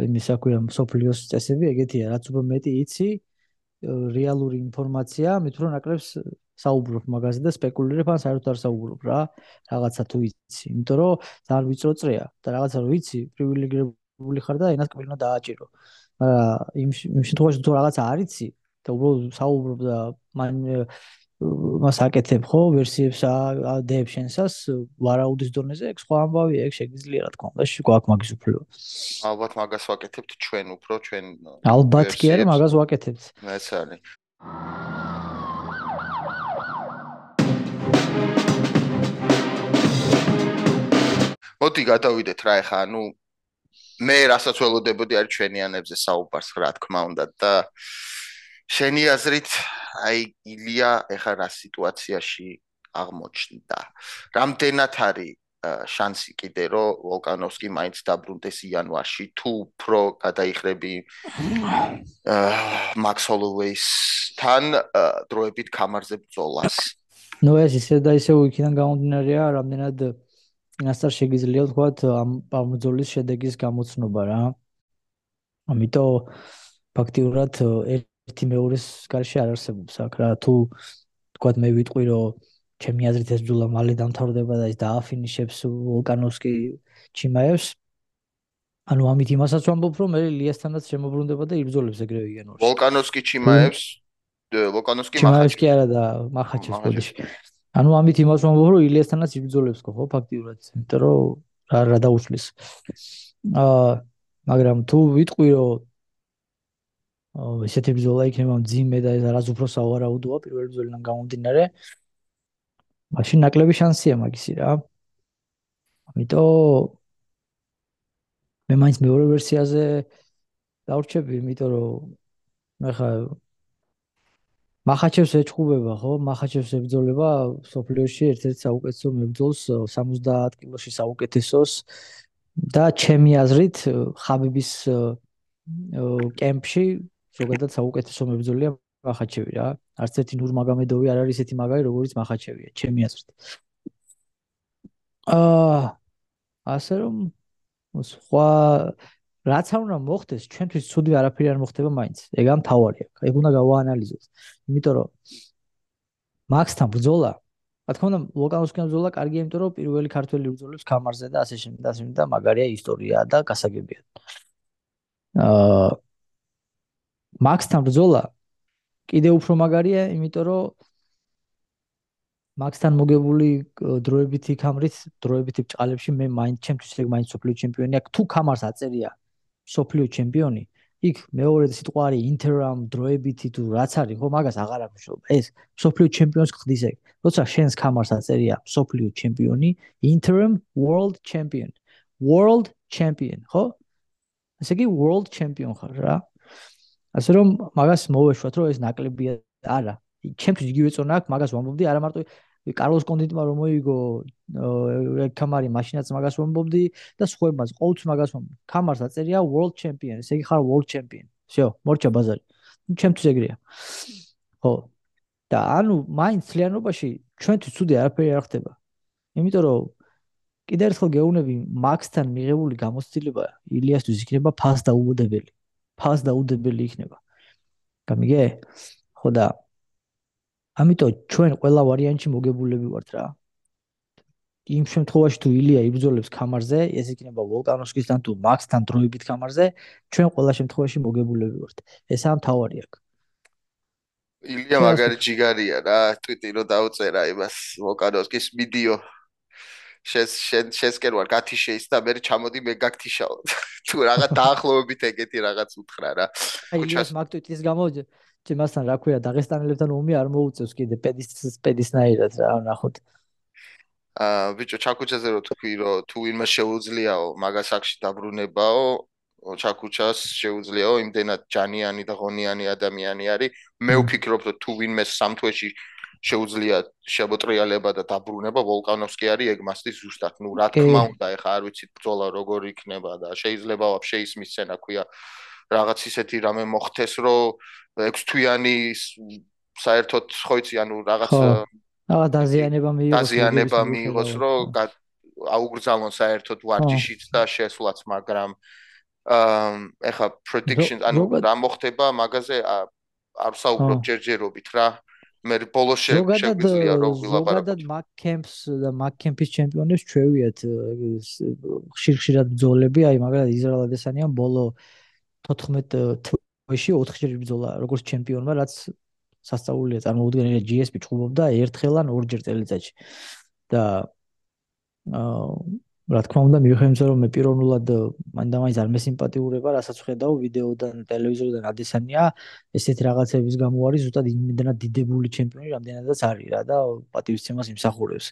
იმისა ქვია სოფლიოს წესები ეგეთია, რაც უფრო მეტი იცი რეალური ინფორმაცია, მე თვითონ აკრებს საუბრობ მაგაზე და სპეკულირებ ან საერთოდ არ საუბრობ რა, რაღაცა თუ იცი, იმიტომ რომ ძალიან ვიწრო წრეა და რაღაცა რო იცი, პრივილეგირებული ული ხარ და ენას კბილნა დააჭირო. მაგრამ იმ იმ შემთხვევაში თუ რაღაც არიცი და უბრალოდ საუბრობ და მან მას აკეთებ ხო ვერსიებს ადებ შენსას ვარაუდის დონეზე ეგ სხვა ამბავი ეგ შეგიძლია რა თქმა უნდა შეგვაქვს მაგის უფლება. ალბათ მაგას ვაკეთებთ ჩვენ უფრო ჩვენ ალბათ კი არა მაგას ვაკეთებთ. ეს არის. მოდი გადავიდეთ რა ეხა ანუ მე რასაც ველოდებოდი არის ჩვენიანებზე საუბარს რა თქმა უნდა და შენი აზრით აი ილია ეხა რა სიტუაციაში აღმოჩნდა? რამდენად არის შანსი კიდე რომ ვოლკანოვსკი მაინც დაბრუნდეს იანვარში? თუ პრო გადაიხრები მაქს ჰოლოვეისთან დროებით კამარზე ბრძოლას? ნუ ეს ისე და ისე უკიდან გამომდინარეა რამდენად წინასწარ შეგიძლია ვთქვათ ამ პამბძოლის შედეგის გამოცნობა რა. ამიტომ ფაქტიურად ერთი მეორის გარშე არ არსებობს აქ რა. თუ ვთქვათ მე ვიტყვი რომ ჩემი აზრით ეს ბძოლა მალე დამთავრდება და ის დააფინიშებს ვოლკანოვსკი ჩიმაევს. ანუ ამით იმასაც ვამბობ რომ მე ლიასთანაც შემოbrunდება და იბძოლებს ეგრევე იანორს ვოლკანოვსკი ჩიმაევს? ვოლკანოვსკი მახაჩი კი არა და მახაჩის კოდში ანუ ამით იმას ვამბობ რომ ილიასთანაც იბძოლებს ხო ფაქტიურად იმიტომ რომ რა რა დაუშლის აა მაგრამ თუ ვიტყვი რომ აა ესეთი ბრძოლა იქნება ძიმე და ეს არას უფრო სავარაუდოა პირველ ბრძოლიდან გამომდინარე მაშინ ნაკლები შანსია მაგისი რა. ამიტომ მე მაინც მეორე ვერსიაზე დავრჩები იმიტომ რომ მე ხა მახაჩევს ეჭუბება ხო მახაჩევს ებძოლება სოფლიოში ერთ-ერთ საუკეთესო მებძოლს 70 კილოში საუკეთესოს და ჩემი აზრით ხაბიბის კემპში ზოგადად საუკეთესო მებძოლია მახაჩევი რა არც ერთი ნურ მაგამედოვი არ არის ესეთი მაგარი როგორც მახაჩევია ჩემი აზრით აა ასე რომ სხვა რაც არ უნდა მოხდეს, ჩვენთვის ცუდი არაფერი არ მოხდება მაინც. ეგ ამ თავარია. ეგ უნდა გავაანალიზოთ. იმიტომ რომ მაქსთან ბრძოლა, რა თქმა უნდა, ლოკალოსკენ ბრძოლა კარგია, იმიტომ რომ პირველი ქართველი ბრძოლებს კამარზე და ასე შემდეგ და ასე შემდეგ და მაგარია ისტორია და გასაგებია. აა მაქსთან ბრძოლა კიდე უფრო მაგარია, იმიტომ რომ მაქსთან მოგებული დროებითი კამრით, დროებითი ბჭყალებში მე მაინც ჩემთვის ეგ მაინც სოფლიო ჩემპიონია. თუ კამარს აწერია სოფლიო ჩემპიონი, იქ მეორე სიტყვა არის ინტერამ დროებითი თუ რაც არის, ხო, მაგას აღარ აღნიშნულობ. ეს სოფლიო ჩემპიონს ხდის ეგ. როცა შენს კამარს აწერია სოფლიო ჩემპიონი, interim world champion. world champion, ხო? ესე იგი world champion ხარ რა. ასე რომ მაგას მოვეშვათ, რომ ეს ნაკლებია არა. ჩემთვის იგივე წონა აქვს, მაგას ვამბობდი, არა მარტო კარლოს კონდიტმა რომ მოიგო კამარი მაშინაც მაგას ვამბობდი და სხვებმაც ყოველთვის მაგას ვამბობ. კამარს აწერია World Champion, ესე იგი ხარ World Champion. შეო, მორჩა ბაზარი. ჩემთვის ეგრეა. ხო. და ანუ მაინც ძალიანობაში ჩვენთვის ცუდი არაფერი არ ხდება. იმიტომ რომ კიდე ერთხელ გეუბნები მაქსთან მიღებული გამოცდილება ილიასთვის იქნება ფას დაუდებელი. ფას დაუდებელი იქნება. გამიგე? ხო და ამიტომ ჩვენ ყველა ვარიანტში მოგებულები ვართ რა. იმ შემთხვევაში თუ ილია იბრძოლებს კამარზე, ეს იქნება ვოლკანოვსკისთან თუ მაქსთან დროებით კამარზე, ჩვენ ყველა შემთხვევაში მოგებულები ვართ. ეს ამ თავარი აქვს. ილია მაგარი ჯიგარია რა, ტვიტი რო დაუწერა იმას ვოლკანოვსკის ვიდეო. შეს შენ შესკენ ვარ გათიშეის და მე ჩამოდი მე გაგთიშაო. თუ რაღაც დაახლოებით ეგეთი რაღაც უთხრა რა. აი ეს მაგ ტვიტის გამო ჩემასთან რა ქვია დაღესტანელებთან ომი არ მოუწევს კიდე პედის პედისნაირად რა ნახოთ. აა ბიჭო ჩაკუჩაზე რო თქვი რომ თუ ვინმე შეუძლიაო მაგას აქში დაბრუნებაო ჩაკუჩას შეუძლიაო იმდენად ჯანიანი და ღონიანი ადამიანი არის. მე ვფიქრობ რომ თუ ვინმე სამთვეში შეუძლია შემოტრიალება და დაბრუნება ვოლკანოვსკი არის ეგ მასტი ზუსტად. ნუ რა თქმა უნდა ეხა არ ვიცი ბრძოლა როგორ იქნება და შეიძლება ვაფშე ისმის სცენა ქვია რაღაც ისეთი რამე მოხდეს, რომ ექვს თვიანი საერთოდ ხო იცი, ანუ რაღაც აა დაზიანება მიიღოს. დაზიანება მიიღოს, რომ აუგრძალონ საერთოდ ვარჯიშიც და შესვლაც, მაგრამ აა ეხა prediction, ანუ რა მოხდება მაგაზე არ საუბრობ ჯერჯერობით რა. მე ბოლოს შეგვიძლია რომ ვილაპარაკოთ. ზოგადად მაკკემპს და მაკკემპის ჩემპიონებს ჩვევიათ ხშირ-ხშირად ბრძოლები, აი მაგალითად ისრაელ ადესანიან ბოლო 14 თვეში 4 ჯერ ბრძოლა როგორც ჩემპიონმა, რაც სასწაულია წარმოუდგენელი GSP ჭუბობდა ერთხელ ან ორჯერ წელიწადში. და აა რა თქმა უნდა მივხვდი რომ მე პიროვნულად მანდამაინც არ მესიმპათიურება, რასაც ხედავ ვიდეოდან, ტელევიზორიდან ადესანია, ესეთი რაღაცების გამო არის ზუსტად იმდენად დიდებული ჩემპიონი, რამდენადაც არის რა და პატივისცემას იმსახურებს.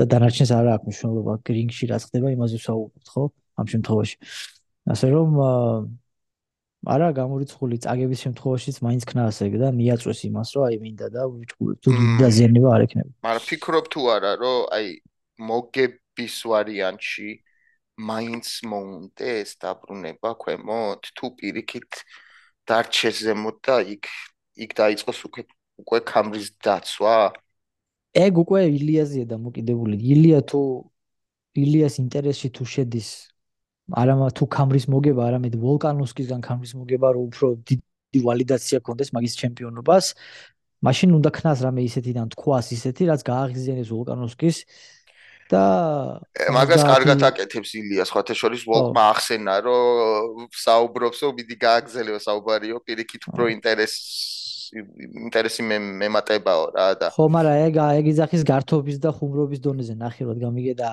და დანარჩენს არ აქვს მნიშვნელობა, გრინგში რა ხდება, იმაზე ვსაუბრობთ, ხო? ამ შემთხვევაში. ასე რომ აა არა გამორიცხული წაგების შემთხვევაშიც მაინც ქნას ეგ და მიაწვეს იმას რომ აი მინდა და თუ დაზიანება არ ექნება. მაგრამ ფიქრობ თუ არა რომ აი მოგების ვარიანტში მაინც მონტეს დაბრუნება ქვემოთ თუ პირიქით დარჩეს ზემოთ და იქ იქ დაიწყოს უკვე უკვე კამრის დაცვა. ეგ უკვე ილიაზია და მოკიდებული ილია თუ ილიას ინტერესში თუ შედის არამა თუ კამრის მოგება, არამედ ვოლკანოვსკისგან კამრის მოგება, რომ უფრო დიდი ვალიდაცია კონდეს მაგის ჩემპიონობას. მაშინ უნდა ქნას რამე ისეთი და თქვას ისეთი, რაც გააღიზიანებს ვოლკანოვსკის და მაგას კარგად აკეთებს ილია სხვათა შორის ვოლკმა ახსენა რომ საუბრობსო მიდი გააგზელეო საუბარიო პირიქით უფრო ინტერესი ინტერესი მე მემატებაო რა და ხო მაგრამ ეგ ეგ იძახის გართობის და ხუმრობის დონეზე ნახე რად გამიგე და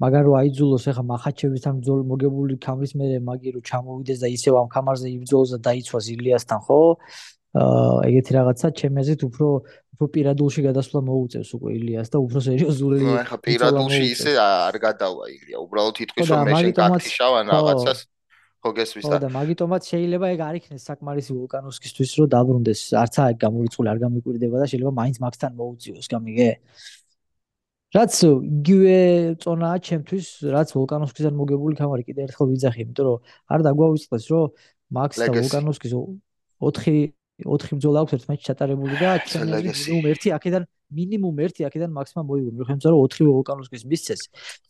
მაგარ რო აიძულოს ახლა მახაჩევისთან ბრძოლა მოგებული ქამრის მერე მაგი რო ჩამოვიდეს და ისევ ამ ქამარზე იბრძოლოს და დაიცვას ილიასთან ხო? აა ეგეთი რაღაცა ჩემი აზრით უფრო უფრო პირადულში გადასვლა მოუწევს უკვე ილიას და უფრო სერიოზული ნუ ახლა პირადულში ისე არ გადავა ილია. უბრალოდ ითქვის რომ მე შენ გაქიშავან რაღაცას ხო გესმის და და მაგიტომაც შეიძლება ეგ არ იქნეს საკმარისი ვულკანოვსკისთვის რომ დაბრუნდეს. არც აი გამორიცხული არ გამიკვირდება და შეიძლება მაინც მაქსთან მოუწიოს გამიგე რაც იგივე წონაა ჩემთვის რაც ვულკანოვსკისგან მოგებული კამარი კიდე ერთხელ ვიძახი იმიტომ რომ არ დაგვავიწყდეს რომ მაქს და ვულკანოვსკის 4 4 ბრძოლა აქვს ერთმანეთს ჩატარებული და ჩემი მინიმუმ 1 აქედან მინიმუმ 1 აქედან მაქსიმუმ მოიგო. მიხედავთ რომ 4 ვულკანოვსკის მისცეს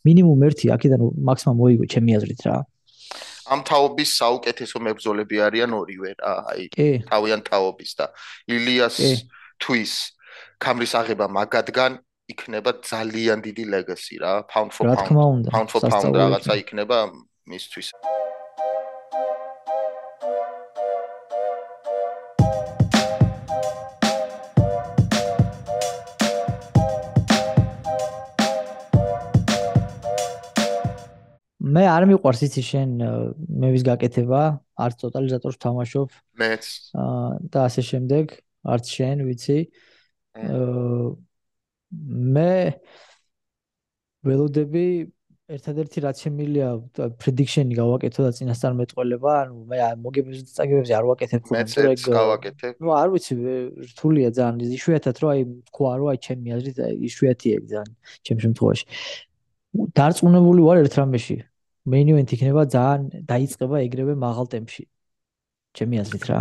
მინიმუმ 1 აქედან მაქსიმუმ მოიგო ჩემი აზრით რა. ამ თაობის საუკეთესო მებრძოლები არიან ორივე რა აი თავიან თაობის და ილიას თვის კამრის აღება მაგადგან იქნება ძალიან დიდი ლეგასი რა pound for pound. pound for pound რაღაცა იქნება. მისთვის. მე არ მიყვარს იცი შენ მე ვის გაკეთება არც ტოტალიზატორს თამაშობ. მეც. აა და ასე შემდეგ არც შენ ვიცი. აა მე ველოდები ერთადერთი რაც შემილია პრედიქშენი გავაკეთო და წინასწარ მეტყველება ანუ მე მოგებებს წაგებებს არ ვაკეთებ ხოლმე მე ეს გავაკეთებ ნუ არ ვიცი რთულია ძალიან იშვიათად რომ აი თქვა რომ აი ჩემი აზრით იშვიათია ძალიან ჩემ შემთხვევაში დარწმუნებული ვარ ერთ რამეში main event იქნება ძალიან დაიწყება ეგრევე მაღალ ტემპში. ჩემი აზრით რა.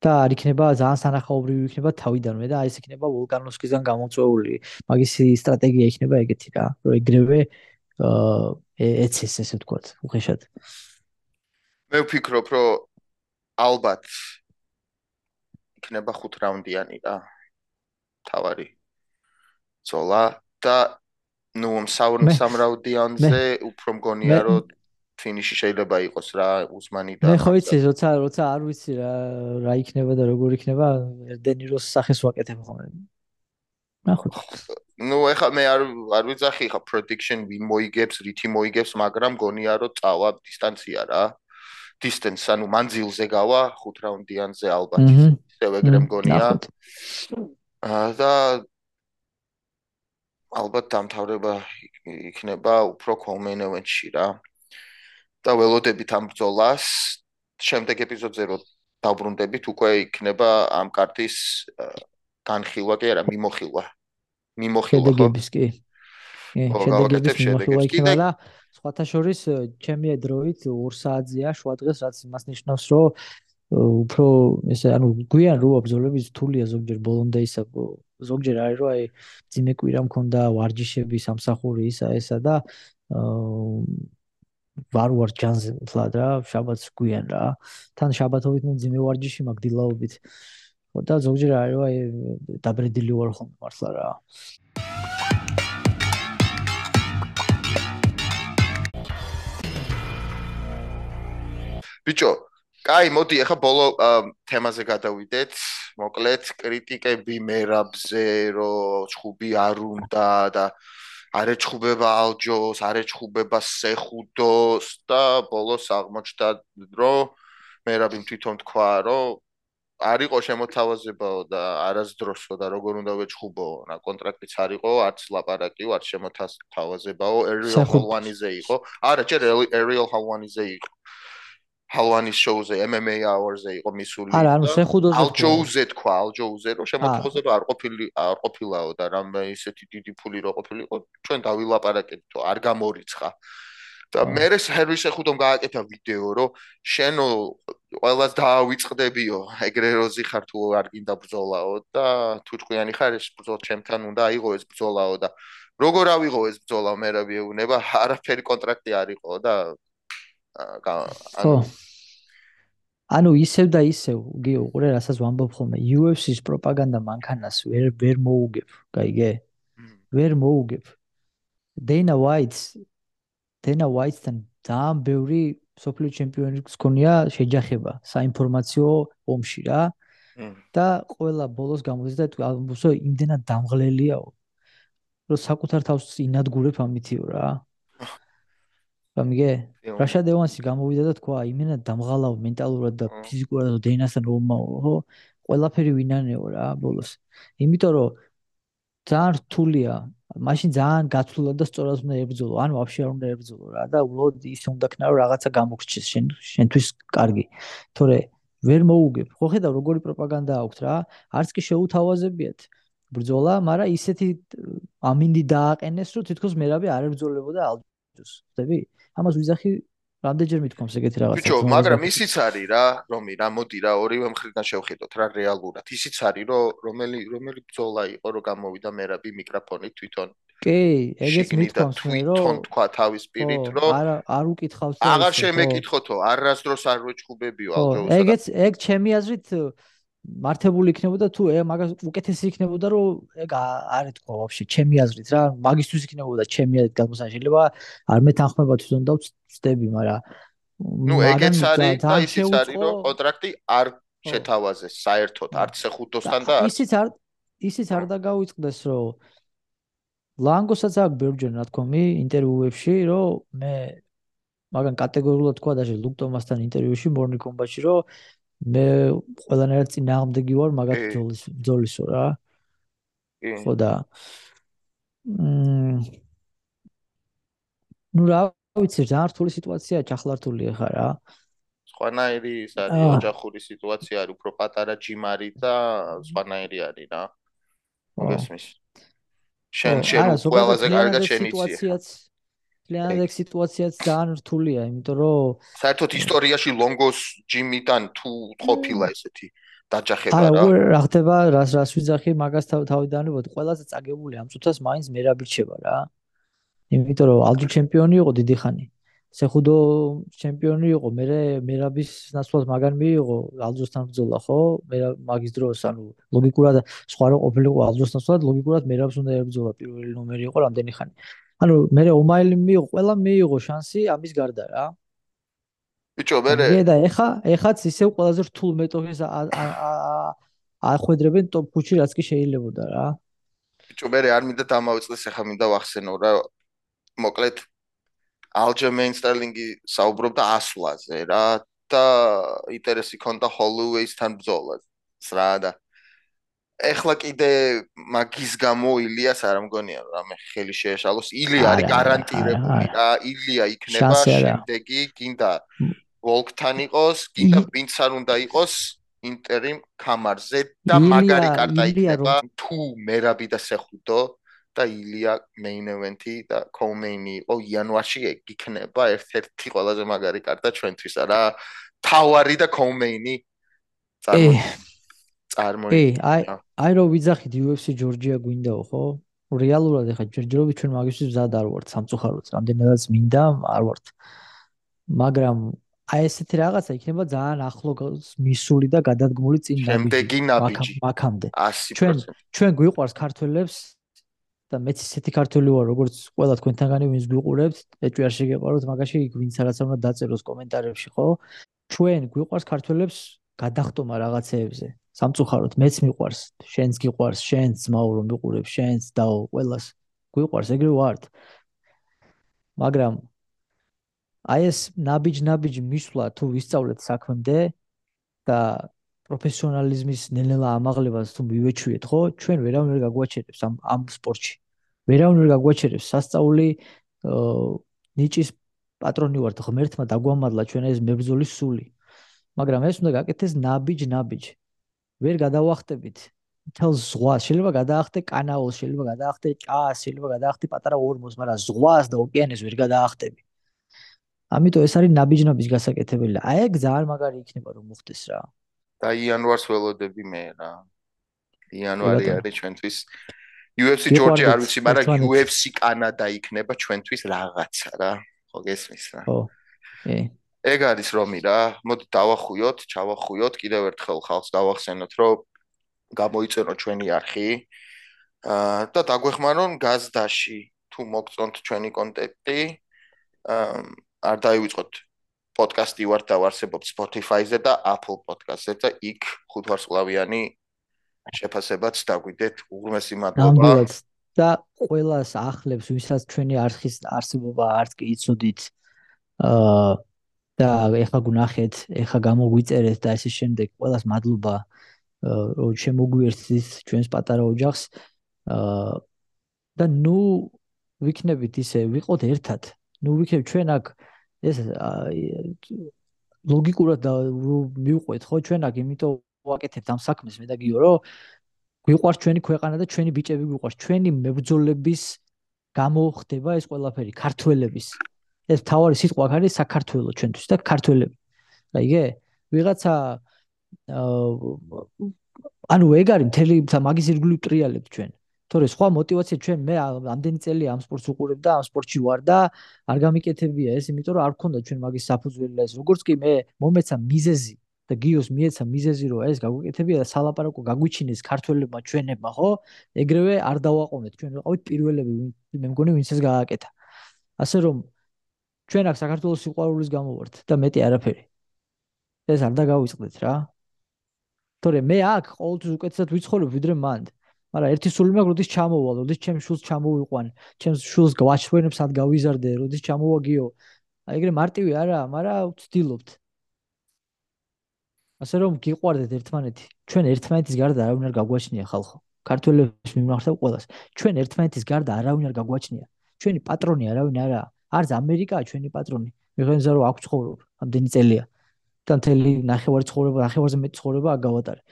და არ იქნება ძალიან სანახაობრივი იქნება თავიდანვე და ეს იქნება ვულკანოვსკისგან გამოწვეული. მაგის სტრატეგია იქნება ეგეთი რა, რომ ეგრევე ეცეს ესე ვთქვათ, უხეშად. მე ვფიქრობ, რომ ალბათ იქნება 5 რაუნდიანი რა. თავარი. ზოლა და ნუ საუნ სამრაუდიანზე უფრო მგონია რომ ფინიში შეიძლება იყოს რა უსმანი და მე ხო იცი როცა როცა არ ვიცი რა რა იქნება და როგორ იქნება ერდენიროს სახეს ვაკეთებ ხოლმე. ნახოთ ნუ ეხა მე არ არ ვიძახი ხა prediction win მოიგებს რითი მოიგებს მაგრამ მგონია რომ წავა დისტანცია რა. Distance ანუ მანძილზე გავა 5 რაუნდიანზე ალბათ ისე ეგრე მგონია და ალბათ დამთავრება იქნება უფრო კომენევენში რა. და ველოდებით ამ ბრძოლას შემდეგ ეპიზოდზე რო დაბრუნდებით უკვე იქნება ამ კარტის განხილვა კი არა მიმოხილვა. მიმოხილვა ხო? შედეგების კი. შედეგების მიმოხილვა იქნება და სხვათა შორის ჩემი დროით 2 საათზეა შუადღეს რაც იმას ნიშნავს რომ უფრო ესე ანუ გვიან რო ბრძოლები რთულია ზოგჯერ ბოლონდე ისა ზოგჯერ არის რომ აი ძიმე კვირა მქონდა ვარჯიშები სამსახური ისა ესა და ვარ ვარ ჯანზე ფლად რა შაბათს გვიან რა. თან შაბათობით მე ძიმე ვარჯიში მაგ დილაობით ხო და ზოგჯერ არის აი დაბრედილი ვარ ხოლმე მართლა რა. ბიჭო კაი, მოდი ახლა ბოლო თემაზე გადავიდეთ. მოკლედ, კრიტიკები მერაბზე, რომ ჩხუბი არ უნდა და არ ეჩხუბება ალჯოს, არ ეჩხუბება სეხუდოს და ბოლოს აღმოჩნდა, რომ მერაბი თვითონ თქვა, რომ არ იყო შემოთავაზებაო და არასდროსო და როგორ უნდა ვეჩხუბო, რა კონტრაქტიც არ იყო, არც ლაპარაკიო, არც შემოთავაზებაო, Ariel Halwani-ზე იყო. არა, ჯერ Ariel Halwani-ზე იყო. ჰალვანის შოუზე MMA hours-ზე იყო მისული. არა, ანუ შეხუდოზე თქვა. ალჯოუზე თქვა, ალჯოუზე, რომ შემოთხოვება არ ყოფილი არ ყოფილაო და რამე ისეთი დიდი ფული რო ყოფილიყო, ჩვენ დავილაპარაკეთო, არ გამორიცხა. და მე ეს ჰერვი შეხუდომ გააკეთა ვიდეო, რომ შენო ყველას დაავიწყდებიო, ეგრე როზი ხარ თუ არ გინდა ბრძოლაო და თუ ჭკვიანი ხარ ეს ბრძოლა ჩემთან უნდა აიღო ეს ბრძოლაო და როგორ ავიღო ეს ბრძოლა მე რა ვიუნება, არაფერი კონტრაქტი არ იყო და ხო. ანუ ისევ და ისევ გიო ყურე რასაც ვამბობ ხოლმე. UFC-ს პროპაგანდა მანქანას ვერ ვერ მოუგებ გაიგე ვერ მოუგებ. Dana White Dana White-თან ძალიან ბევრი სოფლიო ჩემპიონის ქონია შეჯახება. საინფორმაციო ომში რა. და ყველა ბოლოს გამოდის და ამბობს რომ იმდენად დამღლელიაო რომ საკუთარ თავს ინადგურებ ამითიო რა. გამიგე? რაშა დევანსი გამოვიდა და თქვა, იმენა დამღალავ მენტალურად და ფიზიკურად დეინასთან რომაო, ხო? ყველაფერი ვინანეო რა ბოლოს. იმიტომ რომ ძალიან რთულია მაშინ ძალიან გაცვლილად და სწორად უნდა ებრძოლო, ან ვაფშე არ უნდა ებრძოლო რა და უბრალოდ ის უნდა ქნა რომ რაღაცა გამოგრჩეს შენ შენთვის კარგი. თორე ვერ მოუგებ. ხო ხედავ როგორი პროპაგანდა აქვს რა? არც კი შეუთავაზებიათ ბრძოლა, მაგრამ ისეთი ამინდი დააყენეს, რომ თითქოს მერაბი არ ებრძოლებოდა ალჯუს. ხდები? ამას ვიზახი რამდენჯერ მithkoms ეგეთი რაღაცა. ბიჭო, მაგრამ ისიც არის რა, რომი, რა მოდი რა, ორივე მხრიდან შევხედოთ რა რეალურად. ისიც არის, რომ რომელი რომელი ბრძოლა იყო, რომ გამოვიდა მერაბი მიკროფონით თვითონ. კი, ეგეც მithkoms მე, რომ თვითონ თქვა თავის პირით, რომ არა, არ უკითხავს აღარ შემეკითხოთო, არასდროს არ ვეჭხუბებიო ალჯოუსა. ეგეც ეგ ჩემი აზრით მართებული იქნებოდა თუ ე მაგას უკეთესი იქნებოდა რომ ეგ არ ეთქვა ვაფშე ჩემი აზრით რა მაგისტვის იქნებოდა ჩემი აზრით გამოსან შეიძლება არ მეთანხმება თვითონ და ვწდები მაგრამ ნუ ეგეც არის და ისიც არის რომ კონტრაქტი არ შეთავაზეს საერთოდ არც ხუთოსთან და ისიც არ ისიც არ დაგავიწყდეს რომ ლანგოსაც აქვს ბევრჯერ ნათქვამი ინტერვიუებში რომ მე მაგან კატეგორიულად თქვა და ლუკ ტომასთან ინტერვიუში მორნი კომბატში რომ მე ყველანაირად წინააღმდეგი ვარ მაგათ ბძოლის ბძოლისო რა. კი. ხო და მმ ნუ რა ვიცი რა რთული სიტუაციაა ჩახლართული ხარ რა. სხვანაირი ის არის ოჯახური სიტუაცია არის უფრო პატარა ჯიმარი და სხვანაირი არის რა. მოგესმის. შენ შენ ყველაზე კარგად შენ იცი. ძალიან ეგ სიტუაციაც ძალიან რთულია, იმიტომ რომ საერთოდ ისტორიაში ლონგოს ჯიმიდან თუ ყოფილა ესეთი დაჯახება რა. არა, რა ხდება, რას რას ვიძახი, მაგას თავიდანებოდ ყველაზე წაგებული ამ წუთას მაინც მერაბიჩება რა. იმიტომ რომ ალჯი ჩემპიონი იყო დიდი ხანი. სეხუდო ჩემპიონი იყო, მე მერაბის ნაცვლად მაგან მიიღო ალჯოსთან ბრძოლა, ხო? მე მაგის დროს, ანუ ლოგიკურად სხვა რო ყოფილიყო ალჯოსთან ნაცვლად, ლოგიკურად მერაბს უნდა ებრძოლა პირველი ნომერი იყო რამდენი ხანი. ანუ მე ომაილი მიიღო, ყველა მიიღო შანსი ამის გარდა რა. ბიჭო, მე მე და ეხა, ეხაც ისევ ყველაზე რთულ მეტოქეს ახვედრებენ ტოპ 5-ში რაც კი შეიძლებოდა რა. ბიჭო, მე არ მინდა დამავიწყდეს, ეხა მინდა ვახსენო რა. მოკლედ ალჯემეინ სტერლინგი საუბრობდა ასვლაზე რა და ინტერესი ქონდა ჰოლუეისთან ბრძოლას. რა და ეხლა კიდე მაგის გამო ილიას არ ამგონია რა მე ხელი შეეშალოს. ილია არის გარანტირებული რა ილია იქნება შემდეგი გინდა ვოლკთან იყოს გინდა ვინც არ უნდა იყოს ინტერიმ კამარზე და მაგარი კარტა იქნება თუ მერაბი და სეხუდო და ილია მეინ ევენთი და კომეინი იყო იანვარში იქნება ერთ-ერთი ყველაზე მაგარი კარტა ჩვენთვის რა თავარი და კომეინი წარმოიდგინე წარმოი. კი, აი, აი რო ვიძახით UFC ჯორჯია გვინდაო, ხო? რეალურად ეხა ჯერჯერობით ჩვენ მაგისთვის მზად არ ვართ სამწუხაროდ, რამდენადაც მინდა არ ვართ. მაგრამ აი ესეთი რაღაცა იქნება ძალიან ახლო მისული და გადადგმული წინ შემდეგი ნაბიჯი. მაქამდე. ჩვენ ჩვენ გვიყვარს ქართველებს და მეც ისეთი ქართველი ვარ, როგორც ყველა თქვენთანგანი ვინც გვიყურებთ, ეჭვი არ შეგეყაროთ, მაგაში ვინც რაღაცა უნდა დაწეროს კომენტარებში, ხო? ჩვენ გვიყვარს ქართველებს გადახტომა რაღაცეებზე. სამწუხაროდ მეც მიყვარს, შენც გიყვარს, შენც მაურო მიყურებ, შენც და ყველას გიყვარს, ეგრე ვართ. მაგრამ აი ეს ნაბიჯ-ნაბიჯ მისვლა თუ ვისწავლეთ საქმემდე და პროფესიონალიზმის ნელ-ნელა ამაღლებას თუ მივეჩვიეთ, ხო? ჩვენ ვერავინ ვერ გაგვაჩერებს ამ ამ სპორტში. ვერავინ ვერ გაგვაჩერებს სასწაული ნიჭის პატრონი ვართ, ღმერთმა დაგვამადლა ჩვენ ეს მებრძოლის სული. მაგრამ ეს უნდა გაკეთდეს ნაბიჯ-ნაბიჯ. ვერ გადავახტებით. თელს ზღვას. შეიძლება გადაახტე კანაულს შეიძლება გადაახტე ჭას შეიძლება გადაახტე პატარა ორმოს მაგრამ ზღვას და ოკეანეს ვერ გადაახტები. ამიტომ ეს არის ნაბიჯნობის გასაკეთებელი. აი ეგ ძალიან მაგარი იქნება რომ მოხდეს რა. და იანვარს ველოდები მე რა. იანვარი არის ჩვენთვის UFC ჯორჯი არ ვიცი მაგრამ UFC კანადა იქნება ჩვენთვის რაღაცა რა. ხო გესმის რა. ხო. კი ეგ არის რომი რა. მოდი დავახუიოთ, ჩავახუიოთ, კიდევ ერთხელ ხალხს დავახსენოთ, რომ გამოიწეროთ ჩვენი არხი. აა და დაგვეხმარონ გაზდაში, თუ მოგწონთ ჩვენი კონტენტი. აა არ დაივიწყოთ პოდკასტი ვარ და ვარსებობ Spotify-ზე და Apple Podcast-ზე და იქ ხუთვარსკვლავიანი შეფასებაც დაგვიდეთ. უღრმესი მადლობა. და ყოველას ახლებს ვისაც ჩვენი არხის არსებობა არც კი იცოდით აა და ეხა გუნახეთ, ეხა გამოგვიწერეთ და ესე შემდეგ ყოველას მადლობა რომ შემოგვიერთდით ჩვენს პატარა ოჯახს. აა და ნუ ვიქნებით ისე ვიყოთ ერთად. ნუ ვიქნებ ჩვენ აქ ეს ლოგიკურად მივყვეთ ხო ჩვენ აქ იმიტომ ვაკეთებთ ამ საქმეს მე და გიო რომ გვიყვარს ჩვენი ქვეყანა და ჩვენი ბიჭები გვიყვარს. ჩვენი მებრძოლების გამოხდება ეს ყველაფერი ქართველების ეს თავარი სიტყვა არის საქართველო ჩვენთვის და ქართველები. რა იგე? ვიღაცა ანუ ეგ არის მთელი მაგის ირგვლივ ტრიალებთ ჩვენ. თორე სხვა мотиваცია ჩვენ მე ამდენი წელი ამ სპორტს უყურებ და ამ სპორტში ვარ და არ გამიკეთებია ეს, იმიტომ რომ არ გქონდა ჩვენ მაგის საფუძველი და ეს როგორც კი მე მომეცა მიზეზი და გიოს მიეცა მიზეზი რომ ეს გაგვიკეთებია და სალაპარაკო გაგვიჩინეს ქართველებმა ჩვენებმა, ხო? ეგრევე არ დავაყოვნეთ, ჩვენ ვიყავით პირველები, მე მგონი ვინც ეს გააკეთა. ასე რომ ჩვენ აქ საქართველოს სიყვარულის გამო ვართ და მეტი არაფერი. ეს არ დაგავიწყდეთ რა. თორე მე აქ ყოველთვის უკეთესად ვიცხოვრობ ვიდრე მანდ. მაგრამ ერთი სული მაქვს როდის ჩამოვალ როდის ჩემს შულს ჩამოვიყვან ჩემს შულს გვაჩვენებს სად გავიზარდე როდის ჩამოვაგიო. აი ეგრე მარტივი არა მაგრამ ვცდილობთ. ასე რომ გიყვარდეთ ერთმანეთი. ჩვენ ერთმანეთის გარდა არავინ არ გაგვაჩნია ხალხო. ქართველებს მიმართავ ყოველას ჩვენ ერთმანეთის გარდა არავინ არ გაგვაჩნია. ჩვენი პატრონი არავინ არა არც ამერიკაა ჩვენი პატრონი. მიღენზა რომ აქვს ცხოვრობ ამდენი წელია. და მთელი ნახევარი ცხოვრება ნახევარზე მეტი ცხოვრება აგავატარე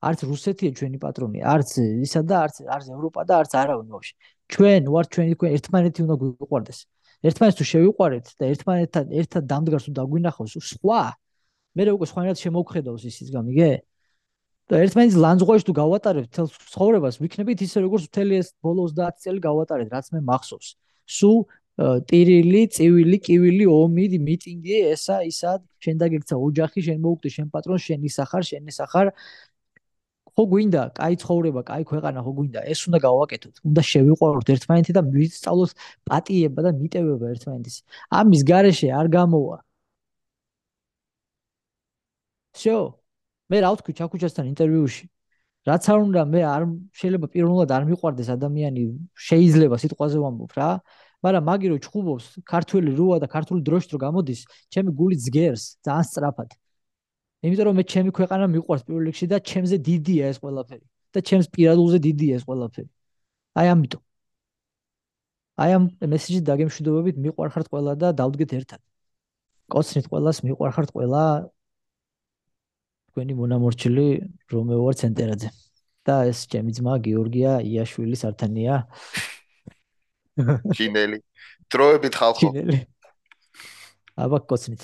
არც რუსეთია ჩვენი პატრონი არც ისა და არც არც ევროპა და არც არავინ ვაფშე. ჩვენ ვართ ჩვენი თქვენ ერთმანეთი უნდა გვიყვარდეს. ერთმანეთს თუ შევიყვარეთ და ერთმანეთთან ერთად დამდგარს თუ დაგვინახავს სხვა. მე უკვე სხვანაირად შემოგხედავს ისიც გამიგე. და ერთმანეთს ლანძღვაში თუ გავატარებთ თელ ცხოვრებას ვიქნებით ისე როგორც მთელი ეს ბოლო 30 წელი გავატარეთ რაც მე მახსოვს. სუ ტირილი, წივილი, კივილი, ომი, მიტინგი, ესა, ისა, შენ დაგექცა ოჯახი, შენ მოუკვდე შენ პატრონს, შენ ისახარ, შენ ისახარ. ხო გვინდა, кай ცხოვრება, кай ქვეყანა ხო გვინდა, ეს უნდა გავაკეთოთ. უნდა შევიყვაროთ ერთმანეთი და ვისწავლოთ პატიება და მიტევება ერთმანეთის. ამის garaშე არ გამოვა. всё მე რა ვთქვი ჩაკუჩასთან ინტერვიუში რაც არ უნდა მე არ შეიძლება პირველად არ მიყვარდეს ადამიანი შეიძლება სიტყვაზე ვამბობ რა მაგრამ მაგი რო ჩხუბობს ქართული როა და ქართული დროში რო გამოდის ჩემი გული ძგერს ძალიან სწრაფად. იმიტომ რომ მე ჩემი ქვეყანა მიყვარს პირველ რიგში და ჩემზე დიდია ეს ყველაფერი. და ჩემს პირადულზე დიდია ეს ყველაფერი. აი ამიტომ. აი ამ მესიჯი დაგემშვიდობებით მიყვარხართ ყველა და დავდგეთ ერთად. კოცნით ყველას მიყვარხართ ყველა თქვენი მონამორჩილი რომეო ვარ ცენტერაძე. და ეს ჩემი ძმა გიორგია იაშვილის ართანია ჩინელი დროებით ხალხო. ჩინელი აბა კოცნით